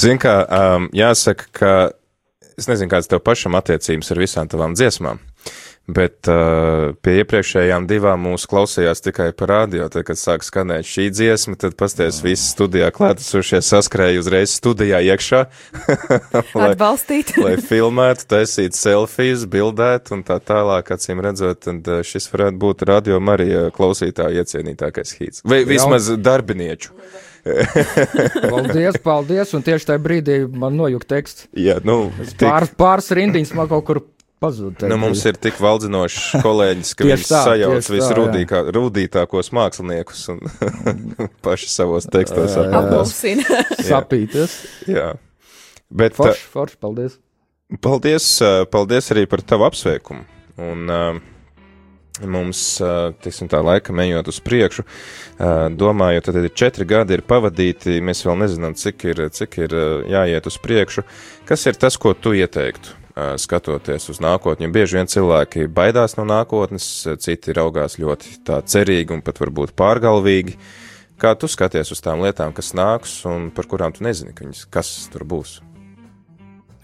Zini, kā um, jāsaka, ka es nezinu, kādas tev pašam attiecības ar visām tavām dziesmām, bet uh, pie iepriekšējām divām mūsu klausījās tikai par radio. Tad, kad sāk skanēt šī dziesma, tad pasties visi studijā klātesošie saskrēja uzreiz studijā iekšā, lai, Atbalstīt. lai filmētu, taisītu selfijas, bildētu un tā tālāk, acīm redzot, tad uh, šis varētu būt radio Marija klausītāja iecienītākais hīts. Vai vismaz darbinieču. Paldies, paldies, un tieši tajā brīdī man nojuka teksts. Jā, nu, tik- Pāris, pāris rindiņas man kaut kur pazuda. Nu, mums ir tik valdzinošs kolēģis, ka viņš tā, sajauc visrūdītākos māksliniekus un paši savos tekstos. Apelsīna. sapīties. Jā. Bet uh, Forši, forši, paldies. paldies, uh, paldies arī par tavu apsveikumu. Un uh, mums, tiksim tā, laikam ejot uz priekšu, domāju, tad ir četri gadi ir pavadīti, mēs vēl nezinām, cik ir, cik ir jāiet uz priekšu. Kas ir tas, ko tu ieteiktu? Skatoties uz nākotni, bieži vien cilvēki baidās no nākotnes, citi raugās ļoti tā cerīgi un pat varbūt pārgalvīgi. Kā tu skaties uz tām lietām, kas nāks un par kurām tu nezini, viņas, kas tur būs?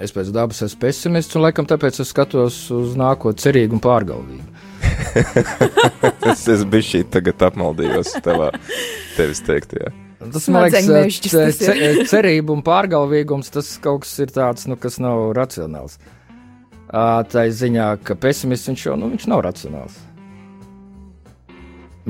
Es pēc dabas esmu pesimists, un laikam tāpēc es skatos uz nākotni cerīgi un pārgalvīgi. es, es biju šī tagad apmaldījos tavā tevis teiktajā. Tas man liekas, tas ir. ce- cerība un pārgalvīgums, tas kaut kas ir tāds, nu, kas nav racionāls. Tā ir ziņā, ka pesimists viņš jau nu, viņš nav racionāls.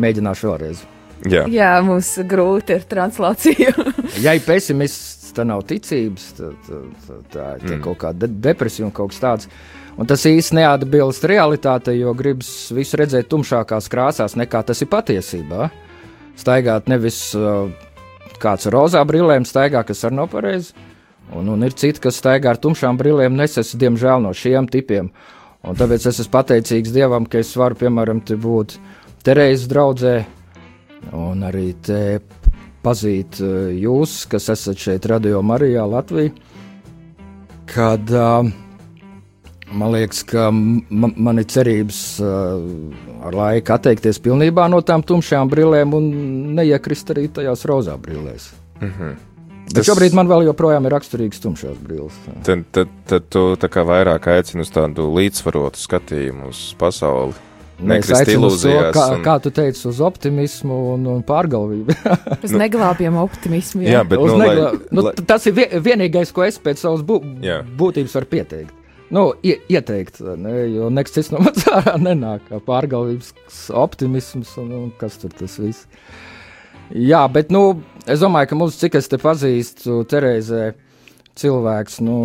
Mēģināšu vēlreiz. Jā, Jā, mums grūti ir translācija. Ja ir pesimists, tad nav ticības, tad, tad, tad tā ir Mm. kaut kāda de depresija un kaut kas tāds. Un tas īsti neatbilst realitātei, jo gribas visu redzēt tumšākās krāsās, nekā tas ir patiesībā. Staigāt nevis uh, kāds ar rozā brillēm, staigā, kas arī nav pareizi. Un, un ir citi, kas staigā ar tumšām brillēm, un es esmu diemžēl no šiem tipiem. Un tāpēc es esmu pateicīgs Dievam, ka es varu, piemēram, te būt Terēzes draudzē, un arī te pazīt uh, jūs, kas esat šeit, Radio Marijā, Latvijā. Kad uh, man liekas, ka man, man ir cerības uh, ar laiku atteikties pilnībā no tām tumšajām brillēm un neiekrist arī tajās rozā brillēs. Mm -hmm. Bet Tas- šobrīd man vēl joprojām ir raksturīgs tumšās brilles. Tad, tad, tad tu vairāk aicini uz tādu līdzsvarotu skatījumu uz pasauli. Nekrist aicinu uz to, ilūzijās. kā, un- kā tu teici, uz optimismu un, un pārgalvību. Uz neglābjam optimismu. Jā, bet Uz nu, lai, nu, lai, t- tas ir vie- vienīgais, ko es pēc savas bū Jā. būtības varu pieteikt. Nu, ie, ieteikt, ne, jo nekas cits no manas ārā nenāk. Pārgalvības optimisms un, un kas tur tas viss. Jā, bet nu, es domāju, ka mums, cik es te pazīstu, Terēzē, cilvēks, nu,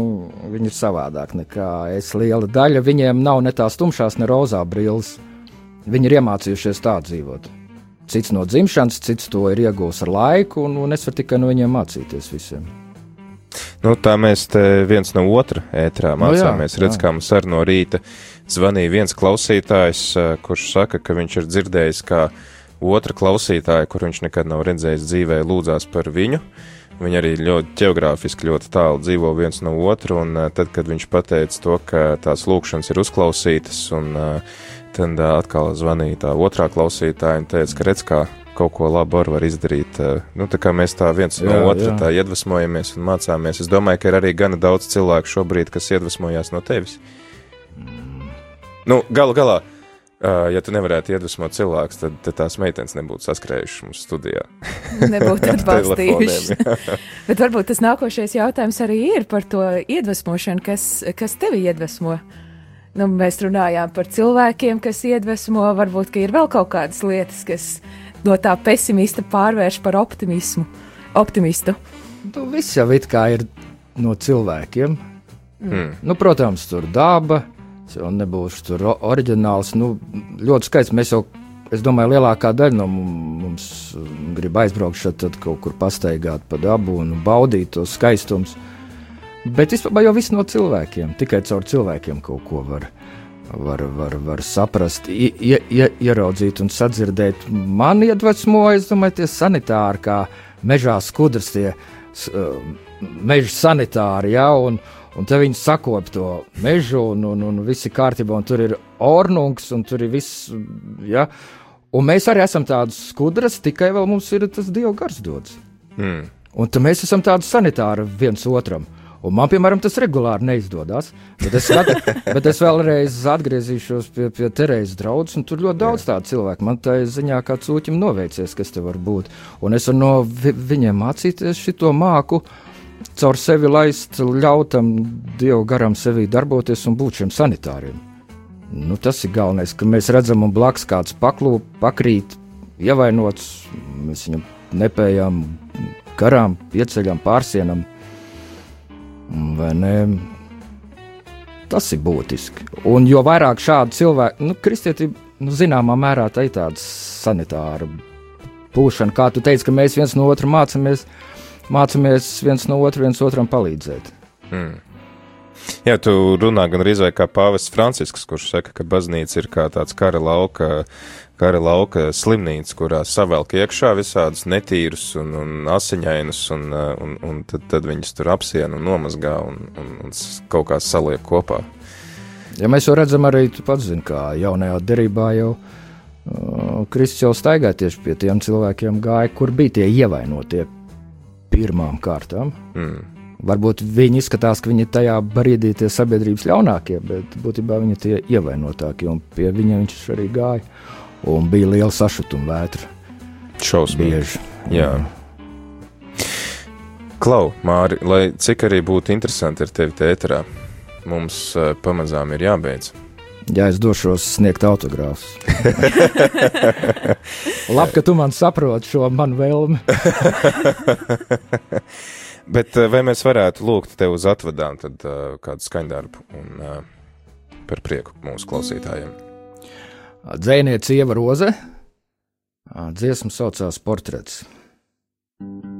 viņi ir savādāk nekā es. Liela daļa viņiem nav ne tās tumšās, ne rozā brilles. Viņi ir iemācījušies tā dzīvot. Cits no dzimšanas, cits to ir iegūmis ar laiku, un, un es varu tikai no viņiem mācīties visiem. Nu, tā mēs te viens no otra ētrā Nu mācāmies. Nu, Redz, kā mums arī no rīta zvanīja viens klausītājs, kurš saka, ka viņš ir dzirdējis, kā otra klausītāja, kur viņš nekad nav redzējis dzīvē, lūdzās par viņu. Viņi arī ļoti geogrāfiski ļoti tālu dzīvo viens no otra, un tad, kad viņš pateica to, ka tās lūkšanas ir uzklausītas, un tad atkal zvanīja tā otrā klausītāja un teica, ka redz, kā kaut ko labu var izdarīt. Uh, nu, tā kā mēs tā viens jā, no otra jā. tā iedvesmojamies un mācāmies. Es domāju, ka ir arī gana daudz cilvēku šobrīd, kas iedvesmojās no tevis. Nu, galu galā. Uh, ja tu nevarētu iedvesmot cilvēku, tad, tad tās meitenes nebūtu saskrējušas mums studijā. Nebūtu atbalstījuši. Telefoniem, Bet varbūt tas nākošais jautājums arī ir par to iedvesmošanu, kas, kas tevi iedvesmo. Nu, mēs runājām par cilvēkiem, kas iedvesmo. Varbūt ka ir vēl kaut kādas lietas, kas no tā pesimista pārvērš par optimismu. Optimistu. Nu, viss jau it kā ir no cilvēkiem. Mm. Nu, protams, tur daba, un nebūs tur oriģināls. Nu, ļoti skaists. Mēs jau, es domāju, lielākā daļa no mum- mums mm, grib aizbraukt šeit, tad kaut kur pastaigāt pa dabu un baudīt to skaistumu. Bet vispār jau viss no cilvēkiem. Tikai caur cilvēkiem kaut ko var. Var, var, var saprast, i- ie, ie, ieraudzīt un sadzirdēt. Man iedvesmoja, es domāju, tie sanitāri, kā mežā skudras, tie uh, meža sanitāri, ja, un, un te viņi sakop to mežu, un, un, un viss ir kārtībā, un tur ir ornungs, un tur ir viss, ja, un mēs arī esam tādas skudras, tikai vēl mums ir tas dievu gars dots. Mm. Un tad mēs esam tādi sanitāri viens otram. Un man, piemēram, tas regulāri neizdodas. Bet es, skat, bet es vēlreiz atgriezīšos pie, pie Terēzes draudzes, un tur ļoti daudz tādu cilvēku. Man tā ziņā, kā cūķim noveicies, kas te var būt. Un es varu no vi viņiem mācīties šo māku, caur sevi laist, ļautam Dievu garam sevī darboties un būt šiem sanitāriem. Nu, tas ir galvenais, ka mēs redzam, un blakus kāds paklūp, pakrīt, ievainots. Mēs viņu nepējām garām, pieceļam, pārsienam. Vai ne? Tas ir būtiski. Un jo vairāk šādu cilvēku, nu, kristietība, nu, zināmā mērā tā ir tāda sanitāra būšana, kā tu teici, ka mēs viens no otra mācāmies, mācāmies viens no otra, viens otram palīdzēt. Mm. Jā, tu runā gan arī kā Pāvests Francisks, kurš saka, ka baznīca ir kā tāds kara lauka, kara lauka slimnīca, kurā savelk iekšā visādus netīrus un, un asiņainus, un, uh, un, un tad, tad viņus tur apsien un nomazgā un, un, un kaut kā saliek kopā. Ja mēs jau redzam, arī tu pats zini, kā jaunajā derībā jau uh, Kristus jau staigāja tieši pie tiem cilvēkiem, gāja, kur bija tie ievainotie pirmām kārtām. Mm. Varbūt viņi izskatās, ka viņi ir tajā brīdī tie sabiedrības ļaunākie, bet būtībā viņi ir tie ievainotākie, un pie viņiem viņš arī gāja. Un bija liela sašutuma vētra. Šausmīgi. Bieži. Jā. Klau, Māri, lai cik arī būtu interesanti ar tevi tēterā, mums uh, pamazām ir jābeidz. Jā, es došos sniegt autogrāfus. Labi, ka tu man saproti šo manu vēlmi. Bet vai mēs varētu lūgt tev uz atvadām tad uh, kādu skaņdarbu? Un, uh, par prieku mūsu klausītājiem. Dzēniece Ieva Roze, dziesma saucās Portrets. Es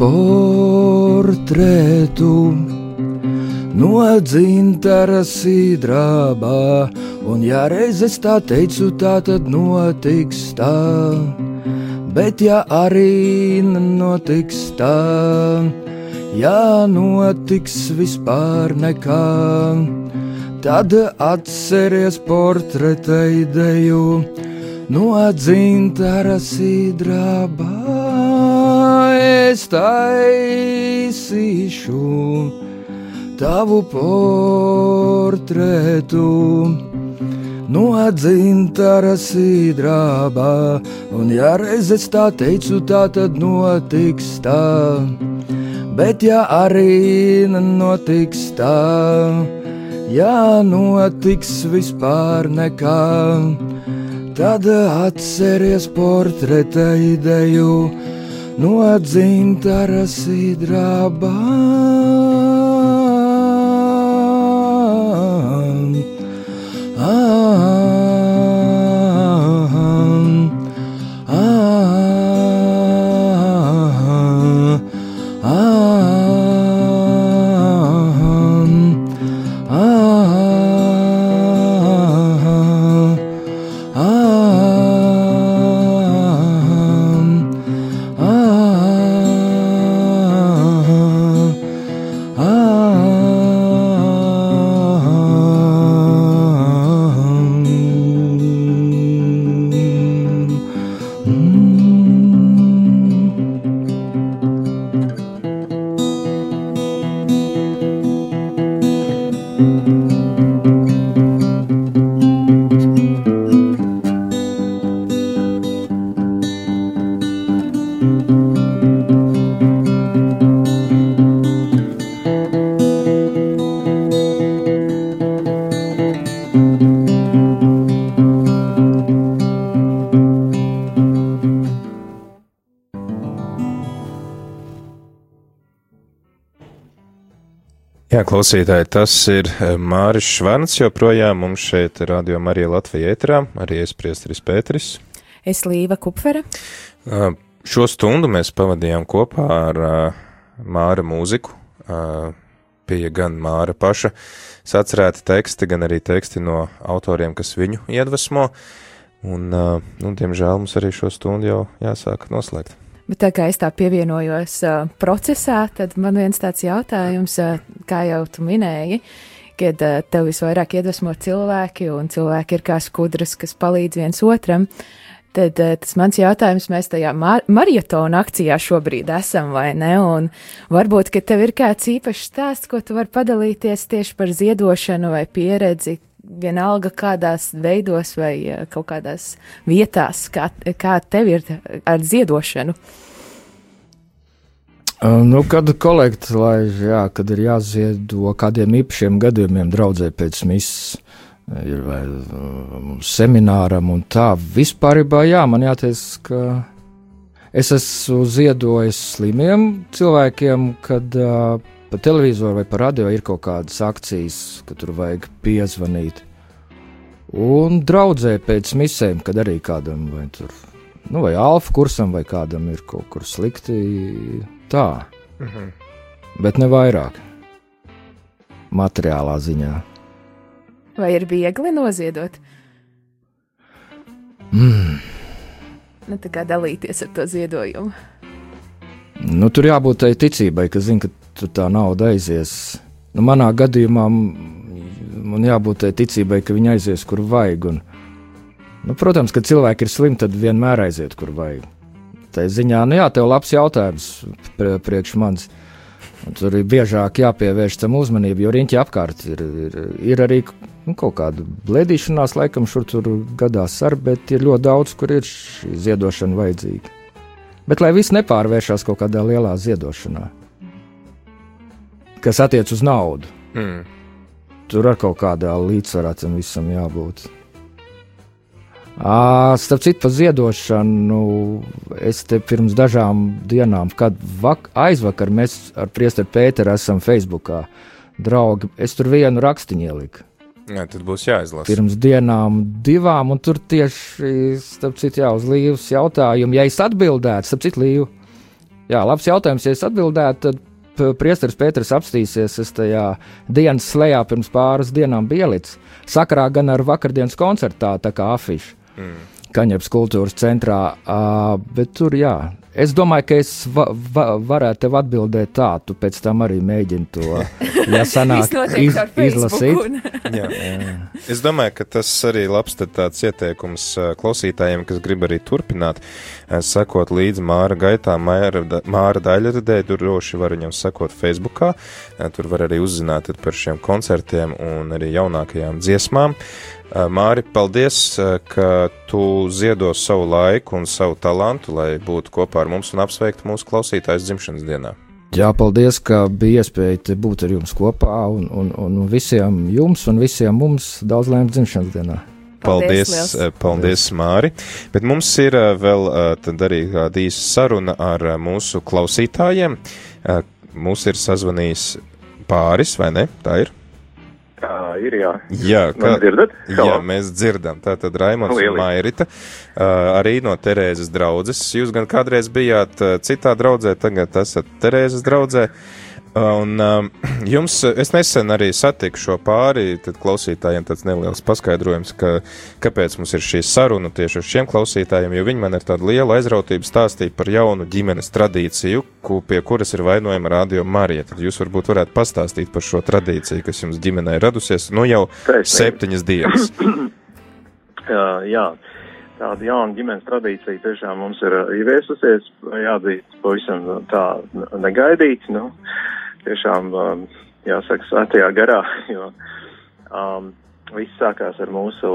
portretu no dzintara sidrabā, un ja reiz es tā teicu, tā tad notiks tā. Bet ja arī notiks tā, ja notiks vispār nekā, tad atceries portreta ideju no dzintara sidrabā. Es taisīšu tavu portretu no dzintara sidrabā, un ja reiz es tā teicu, tā tad notiks tā. Bet ja arī notiks tā, ja notiks vispār nekā, tad atceries portreta ideju no dzintara sidrabā. Jā, klausītāji, tas ir eh, Māris Švans, joprojām mums šeit radio Marija Latvija ētrā, arī es priesteris Pēteris. Es Līva Kupfere. Uh, šo stundu mēs pavadījām kopā ar uh, Māra mūziku. Bija gan Māra paša sacerēti teksti, gan arī teksti no autoriem, kas viņu iedvesmo. Un, nu, diemžēl mums arī šo stundu jau jāsāk noslēgt. Bet tā kā es tā pievienojos uh, procesā, tad man viens tāds jautājums, uh, kā jau tu minēji, kad uh, tev visvairāk iedvesmo cilvēki, un cilvēki ir kā skudras, kas palīdz viens otram. Tad uh, tas mans jautājums, mēs tajā mar maratona akcijā šobrīd esam, vai ne? Un varbūt, ka tev ir kāds īpašs stāsts, ko tu vari padalīties tieši par ziedošanu vai pieredzi, vienalga kādās veidos vai uh, kaut kādās vietās, kā, kā tev ir ar ziedošanu. Nu, kad kolekti laiž, jā, kad ir jāziedo kādiem īpašiem gadījumiem, draudzē pēc misijas, ir vai semināram un tā. Vispārībā, jā, man jāteic, ka es esmu ziedojis slimiem cilvēkiem, kad uh, pa televizoru vai pa radio ir kaut kādas akcijas, ka tur vajag piezvanīt. Un draudzē pēc misēm, kad arī kādam vai tur, nu, vai alfa kursam vai kādam ir kaut kur slikti, tā. Mhm. Bet ne vairāk. Materiālā ziņā. Vai ir viegli noziedot? Mm. Nu, tā kā dalīties ar to ziedojumu. Nu, tur jābūt tai ticībai, ka zina, ka tur tā nauda aizies. Nu, manā gadījumā man jābūt tai ticībai, ka viņi aizies, kur vajag. Un, nu, protams, kad cilvēki ir slimi, tad vienmēr aiziet, kur vajag. Tā ziņā, nu jā, tev labs jautājums prie, priekš manis. Un tur ir biežāk jāpievērš tam uzmanību, jo riņķi apkārt ir, ir, ir arī nu, kaut kāda blēdīšanās, laikam, šur tur gadās ar, bet ir ļoti daudz, kur ir šī ziedošana vajadzīga. Bet lai viss nepārvēršas kaut kādā lielā ziedošanā, kas attiec uz naudu, Mm. tur ar kaut kādā līdzsvarā tam visam jābūt. Ā, Starp citu, par ziedošanu es te pirms dažām dienām, kad vak, aizvakar mēs ar Priesteru Pēteru esam Facebookā. Draugi, es tur vienu rakstiņu ieliku. Jā, tad būs jāizlasa. Pirms dienām, divām, un tur tieši, citu, jā, uz Līvas jautājumu, ja es atbildētu, starp citu, Līvu, jā, labs jautājums, ja es atbildētu, tad priesteris Pēters apstīsies, es tajā dienas slēgā pirms pāris dienām bielicis, sakarā gan ar vakardienas koncertā, tā kā afišu. Mm. Kaņepes kultūras centrā, uh, bet tur jā. Es domāju, ka es va va varētu tev atbildēt tā, tu pēc tam arī mēģini to, ja sanāk, iz, izlasīt. Un... Jā. Es domāju, ka tas arī labs tad tāds ieteikums klausītājiem, kas grib arī turpināt, sekot līdzi Māra gaitā, Māra, Māra daļradē, tur droši var viņam sekot Facebookā, tur var arī uzzināt par šiem koncertiem un arī jaunākajām dziesmām. Māri, paldies, ka tu ziedo savu laiku un savu talantu, lai būtu kopā ar mums un apsveiktu mūsu klausītājus dzimšanas dienā. Jā, paldies, ka bija iespēja būt ar jums kopā un, un, un visiem jums un visiem mums daudz laimes dzimšanas dienā. Paldies Paldies, paldies, paldies Māri. Bet mums ir ā, vēl tad arī kāda īsa saruna ar ā, mūsu klausītājiem. Mūs ir sazvanījis pāris, vai ne? Tā ir. Tā ir, jā. Jā, Man dzirdat? Jā, mēs dzirdam. Tā tad Raimons un Lieliski. Mairita, uh, arī no Terēzes draudzes. Jūs gan kādreiz bijāt uh, citā draudzē, tagad esat Terēzes draudzē. Un um, jums, es nesen arī satiku šo pāri, tad klausītājiem tāds neliels paskaidrojums, ka, kāpēc mums ir šī saruna tieši ar šiem klausītājiem, jo viņi man ir tāda liela aizrautība stāstīja par jaunu ģimenes tradīciju, ku, pie kuras ir vainojama Radio Marija. Tad jūs varbūt varētu pastāstīt par šo tradīciju, kas jums ģimenē radusies, nu jau Taisnība. septiņas dienas. Jā, jā. Tāda jauna ģimenes tradīcija tiešām mums ir uh, ieviesusies, jāatzīst, pavisam uh, tā negaidīts, nu, tiešām, um, jāsaka, svētajā garā, jo um, viss sākās ar mūsu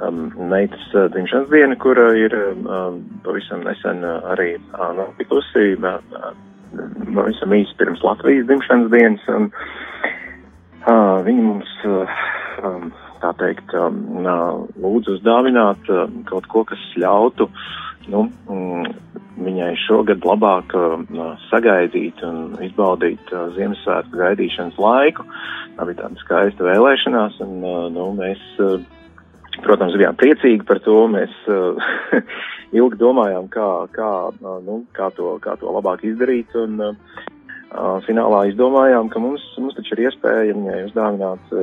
um, meitas uh, dzimšanas dienu, kura ir um, pavisam nesen uh, arī uh, notikusi, uh, uh, pavisam īsi pirms Latvijas dzimšanas dienas, un uh, viņi mums, uh, um, tā teikt, um, uh, lūdzu uzdāvināt uh, kaut ko, kas ļautu, nu, mm, viņai šogad labāk uh, sagaidīt un izbaudīt uh, Ziemassvētku gaidīšanas laiku. Tā bija tāda skaista vēlēšanās, un, uh, nu, mēs, protams, bijām priecīgi par to. Mēs ilgi domājām, kā, kā, nu, kā, to, kā to labāk izdarīt, un finālā izdomājām, ka mums, mums taču ir iespēja viņai uzdāvināt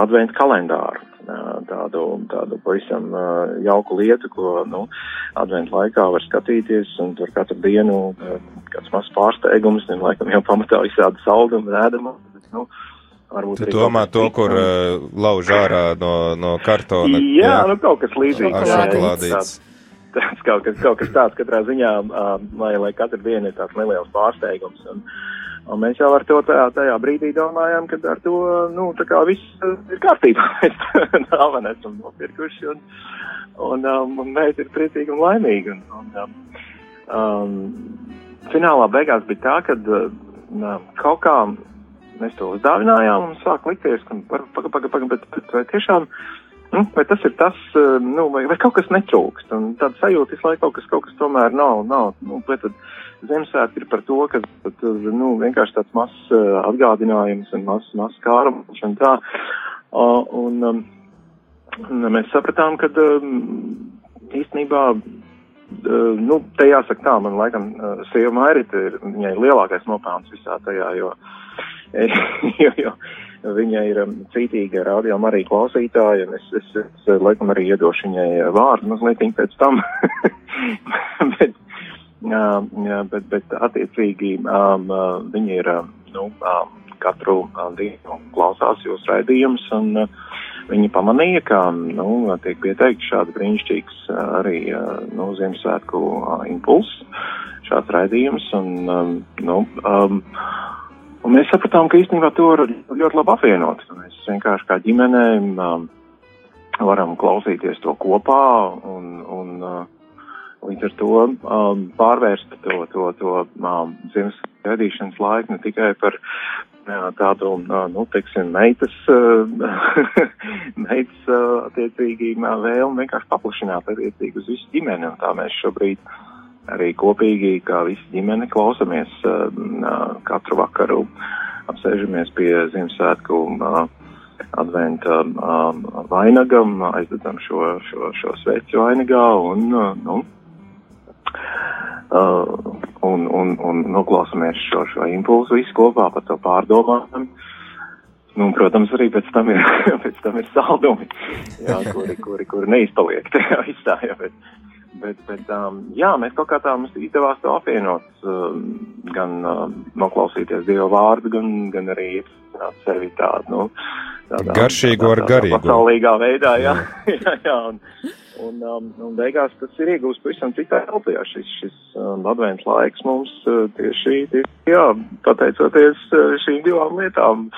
adventu kalendāru. Tādu, tādu pavisam jauku lietu, ko nu, adventu laikā var skatīties, un tur katru dienu kāds mazs pārsteigums, un laikam jau pamatā visādi saldumu, ēdumu. bet, Nu, varbūt Tu domā to, kur uh, lauž ārā no, no kartona. Jā, nu kaut kas līdzīgs. ar jā, šokolādītes. tāds- kaut kas, kaut kas tāds katrā ziņā, uh, lai, lai katru dienu ir tāds neliels pārsteigums. Un, un mēs jau ar to tajā, tajā brīdī domājām, ka ar to, nu, viss uh, ir kārtībā. Mēs dāvanu esam nopirkuši un, un, um, un meita ir priecīga un laimīga. Un, un, um, um, finālā beigās bija tā, ka uh, kaut kā mēs to uzdāvinājām un sāk likties, ka paga, paga, paga, paga, bet, bet vai tiešām Nu, vai tas ir tas, nu, vai, vai kaut kas netrūkst? Un tāda sajūta visu laiku kaut kas, kaut kas tomēr nav. nav nu, vai tad Ziemassvētki ir par to, ka tur nu, vienkārši tāds mazs uh, atgādinājums un mazs maz kārums un tā. Un, um, un mēs sapratām, ka um, īstenībā, uh, nu, te jāsaka tā, man laikam uh, sieva Mairita ir, viņai ir lielākais nopelns visā tajā, jo, jo, jo viņa ir um, cītīga rādījuma arī klausītāja, un es, es, es, laikam arī iedošu viņai vārdu mazliet pēc tam. bet, bet, bet attiecīgi um, uh, viņi ir, um, nu, um, katru uh, dienu klausās jūs raidījums, un uh, viņi pamanīja, ka nu, tiek pieteikts šāds brīnišķīgs uh, arī nu, Ziemassvētku impulss, šāds raidījums. Un, um, nu, um, un mēs sapratām, ka īstenībā to var ļoti labi apvienot. Mēs vienkārši kā ģimene um, varam klausīties to kopā un, un uh, līdz ar to um, pārvērst to, to, to um, Ziemassvētku gaidīšanas laiku ne tikai par jā, tādu, uh, nu, teiksim, meitas, uh, meitas uh, attiecīgi uh, vēlmi vienkārši paplašināt attiecīgi uz visu ģimeni, un tā mēs šobrīd arī kopīgi, kā visi ģimene, klausamies uh, uh, katru vakaru, apsēžamies pie Ziemassvētku uh, adventa um, vainagam, aizdedzam šo, šo, šo sveci vainagā un, uh, nu, uh, un, un, un noklausamies šo, šo impulsu visu kopā par to pārdomām. Nu, un, protams, arī pēc tam ir, pēc tam ir saldumi, jā, kuri, kuri, kuri neizpaliek tajā visā. Jā, bet, bet, bet um, jā, mēs kaut kā tā mums izdevās to apvienot, um, gan um, noklausīties Dieva vārdu, gan, gan arī sevi tādu, nu, tādā Garšīgo ar tādā garīgo. Pasaulīgā veidā, jā. jā, jā un, un, um, un beigās tas ir iegūst pavisam citā elpajā. Šis, šis um, advents laiks mums uh, tieši, tieši, jā, pateicoties uh, šīm divām lietām,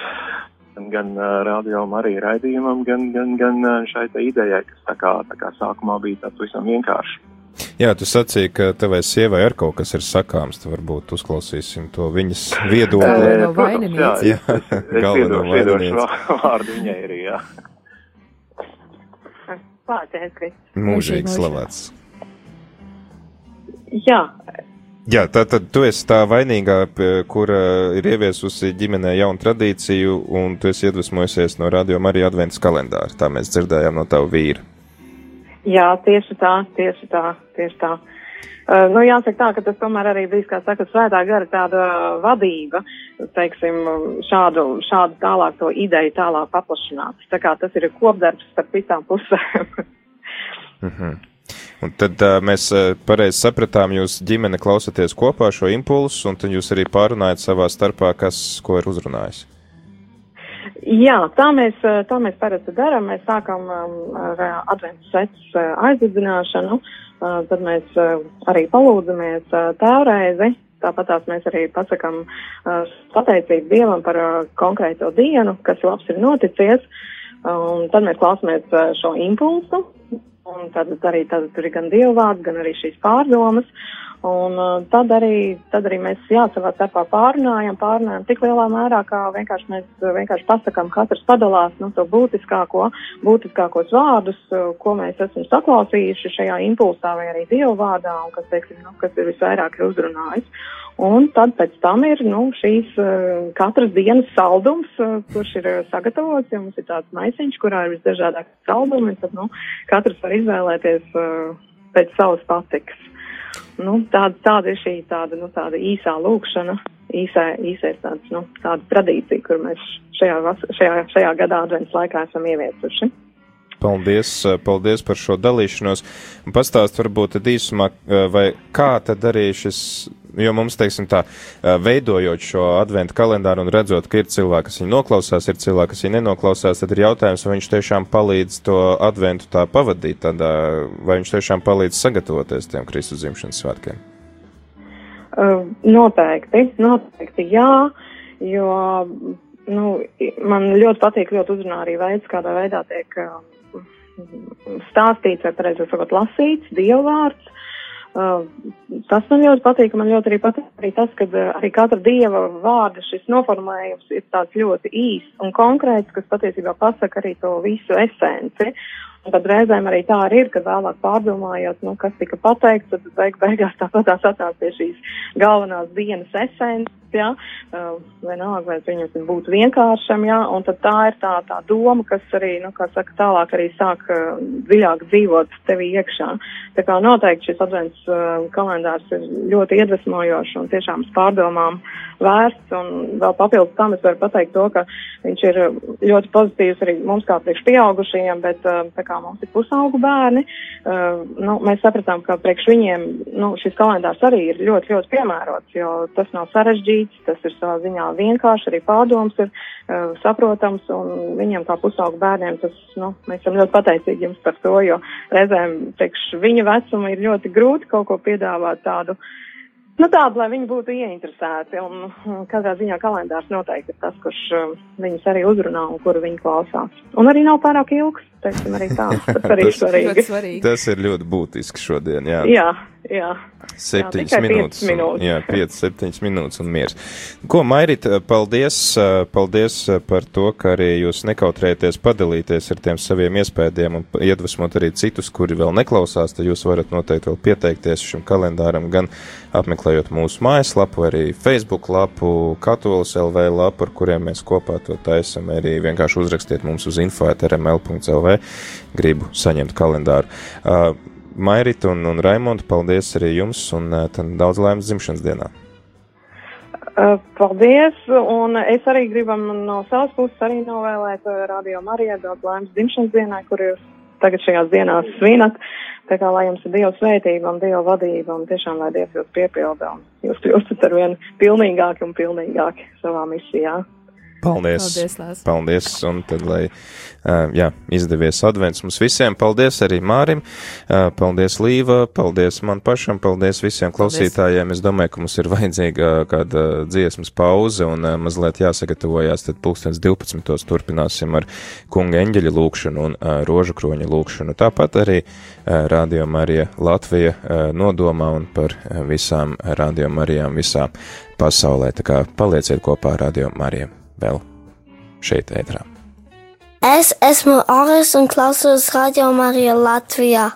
gan uh, radio arī raidījumam, gan, gan, gan uh, šai idejai, kas tā kā, tā kā sākumā bija tāds visam vienkārši. Jā, tu sacīji, ka tavai sievai ir kaut kas ir sakāms, tad varbūt uzklausīsim to viņas viedokli. Eh, protams, jā, Galveno vā- vārdu viņai arī, jā. Mūžīgi slavēts. Jā, Jā, tā tad tu esi tā vainīgā, kura ir ieviesusi ģimenē jaunu tradīciju, un tu esi iedvesmojusies no radio Marija adventas kalendāra. Tā mēs dzirdējām no tava vīra. Jā, tieši tā, tieši tā, tieši tā. Uh, nu, jāsaka tā, ka tas tomēr arī bija, kā saka, svētā gara tāda vadība, teiksim, šādu, šādu tālāk to ideju tālāk paplašināt. Tā kā tas ir kopdarbs starp visām pusēm. Mhm. Un tad uh, mēs uh, pareizi sapratām, jūs ģimene klausaties kopā šo impulsu, un tad jūs arī pārunājat savā starpā, kas ko ir uzrunājis. Jā, tā mēs, eh, tā mēs parasti darām. Mēs sākam um, ar uh, adventu sets uh, aizdedzināšanu, uh, tad mēs arī palūdzamies tēvreizi. Tāpat tās mēs arī pasakam pateicību Dievam par konkrēto dienu, kas labs ir noticies. Un tad mēs klausāmies šo impulsu, un tad arī tad tur ir gan dievvvārds, gan arī šīs pārdomas. Un uh, tad arī, tad arī mēs jā, savā starpā pārunājam, pārunājam tik lielā mērā, kā vienkārši mēs uh, vienkārši pasakām, katrs padalās no to būtiskāko, būtiskākos vārdus, uh, ko mēs esam saklausījuši šajā impulsā vai arī dievu vārdā, un kas, teiksim, nu, kas ir visvairāk ir uzrunājis. Un tad pēc tam ir nu, šīs katras dienas saldums, kurš ir sagatavots, jo mums ir tāds maisiņš, kurā ir visdažādākie saldumi, tad nu, katrs var izvēlēties pēc savas patikas. Nu, tāda, tāda ir šī tāda, nu, tāda īsā lūkšana, īsā, ir tāds, nu, tāda tradīcija, kur mēs šajā, vas, šajā, šajā gadā advents laikā esam ieviesuši. Paldies, paldies par šo dalīšanos. Pastāst varbūt īsumā, vai kā tad arī šis, jo mums, teiksim tā, veidojot šo adventu kalendāru un redzot, ka ir cilvēki, kas viņu noklausās, ir cilvēki, kas viņu nenoklausās, tad ir jautājums, vai viņš tiešām palīdz to adventu tā pavadīt, tādā, vai viņš tiešām palīdz sagatavoties tiem Kristus dzimšanas svētkiem. Noteikti, noteikti jā, jo nu, man ļoti patīk, ļoti uzrunā arī veids, kādā veidā tiek stāstīts vai, pareizāk sakot, lasīts dievvvārds. Uh, tas man ļoti patīk, man ļoti arī patīk arī tas, ka uh, arī katra dieva vārda šis noformulējums ir tāds ļoti īsts un konkrēts, kas patiesībā pasaka arī to visu esenci. Un tad reizēm arī tā arī ir, kad vēlāk pārdomājot, nu, kas tika pateikts, tad beig beigās tāpat tās atnāk pie šīs galvenās dienas esences, jā, uh, vienalga, vai viņam būtu vienkāršam, jā, un tad tā ir tā, tā doma, kas arī, nu, kā saka, tālāk arī sāk uh, dziļāk dzīvot tevi iekšā. Tā kā noteikti šis advents uh, kalendārs ir ļoti iedvesmojošs un tiešām pārdomām vērsts, un vēl papildus tam es varu pateikt to, ka viņš ir ļoti pozitīvs arī mums kā priekš pieaugušajiem, bet tā kā mums ir pusaugu bērni, nu, mēs sapratām, ka priekš viņiem nu, šis kalendārs arī ir ļoti, ļoti piemērots, jo tas nav sarežģīts, tas ir savā ziņā vienkārši, arī pārdoms ir uh, saprotams, un viņiem kā pusaugu bērniem tas, nu, mēs esam ļoti pateicīgi jums par to, jo reizēm priekš viņa vecuma ir ļoti grūti kaut ko piedāvāt tādu. Nu, tādu, lai viņi būtu ieinteresēti, un mm, katrā ziņā kalendārs noteikti ir tas, kurš um, viņus arī uzrunā un kuru viņi klausās. Un arī nav pārāk ilgs, teiksim, arī tā. Tas arī ir Tas- svarīgi. Tas ir ļoti būtiski šodien, jā. Jā, jā. Septiņas tikai minūtes. piecas minūtes. Un, jā, 5, 7 minūtes un miers. Ko, Mairit, paldies, paldies par to, ka arī jūs nekautrēties padalīties ar tiem saviem iespējām un iedvesmot arī citus, kuri vēl neklausās, tad jūs varat noteikti vēl pieteikties šim kalendāram, gan apmeklējot mūsu mājaslapu, arī Facebook lapu, Katolis LV lapu, ar kuriem mēs kopā to taisam, arī vienkārši uzrakstiet mums uz info.rml.lv, gribu saņemt kalendāru. Uh, Mairita un, un Raimonda, paldies arī jums un tad daudz laimes dzimšanas dienā. Uh, Paldies, un es arī gribam no savas puses arī novēlēt uh, Radio Marijai daudz laimes dzimšanas dienā, kur jūs tagad šajās dienās svinat. Tā kā lai jums ir Dieva svētība un Dieva vadība, un tiešām lai Dievs jūs piepilda, un jūs kļūstat ar vien pilnīgāki un pilnīgāki savā misijā. Paldies! Paldies, Lās. Paldies, un tad, lai uh, jā, izdevies advents mums visiem, paldies arī Mārim, uh, paldies Līva, paldies man pašam, paldies visiem klausītājiem. Es domāju, ka mums ir vajadzīga kāda dziesmas pauze un uh, mazliet jāsagatavojās, tad pulkstens 12. turpināsim ar kunga eņģeļa lūkšanu un uh, rožu kroņa lūkšanu. Tāpat arī uh, Radio Marija Latvija uh, nodomā un par uh, visām Radio Marijām visā pasaulē. Tā kā palieciet kopā ar Radio Mariju vēl šeit ētrā. Es esmu Oris un klausos Radio Marija Latvijā.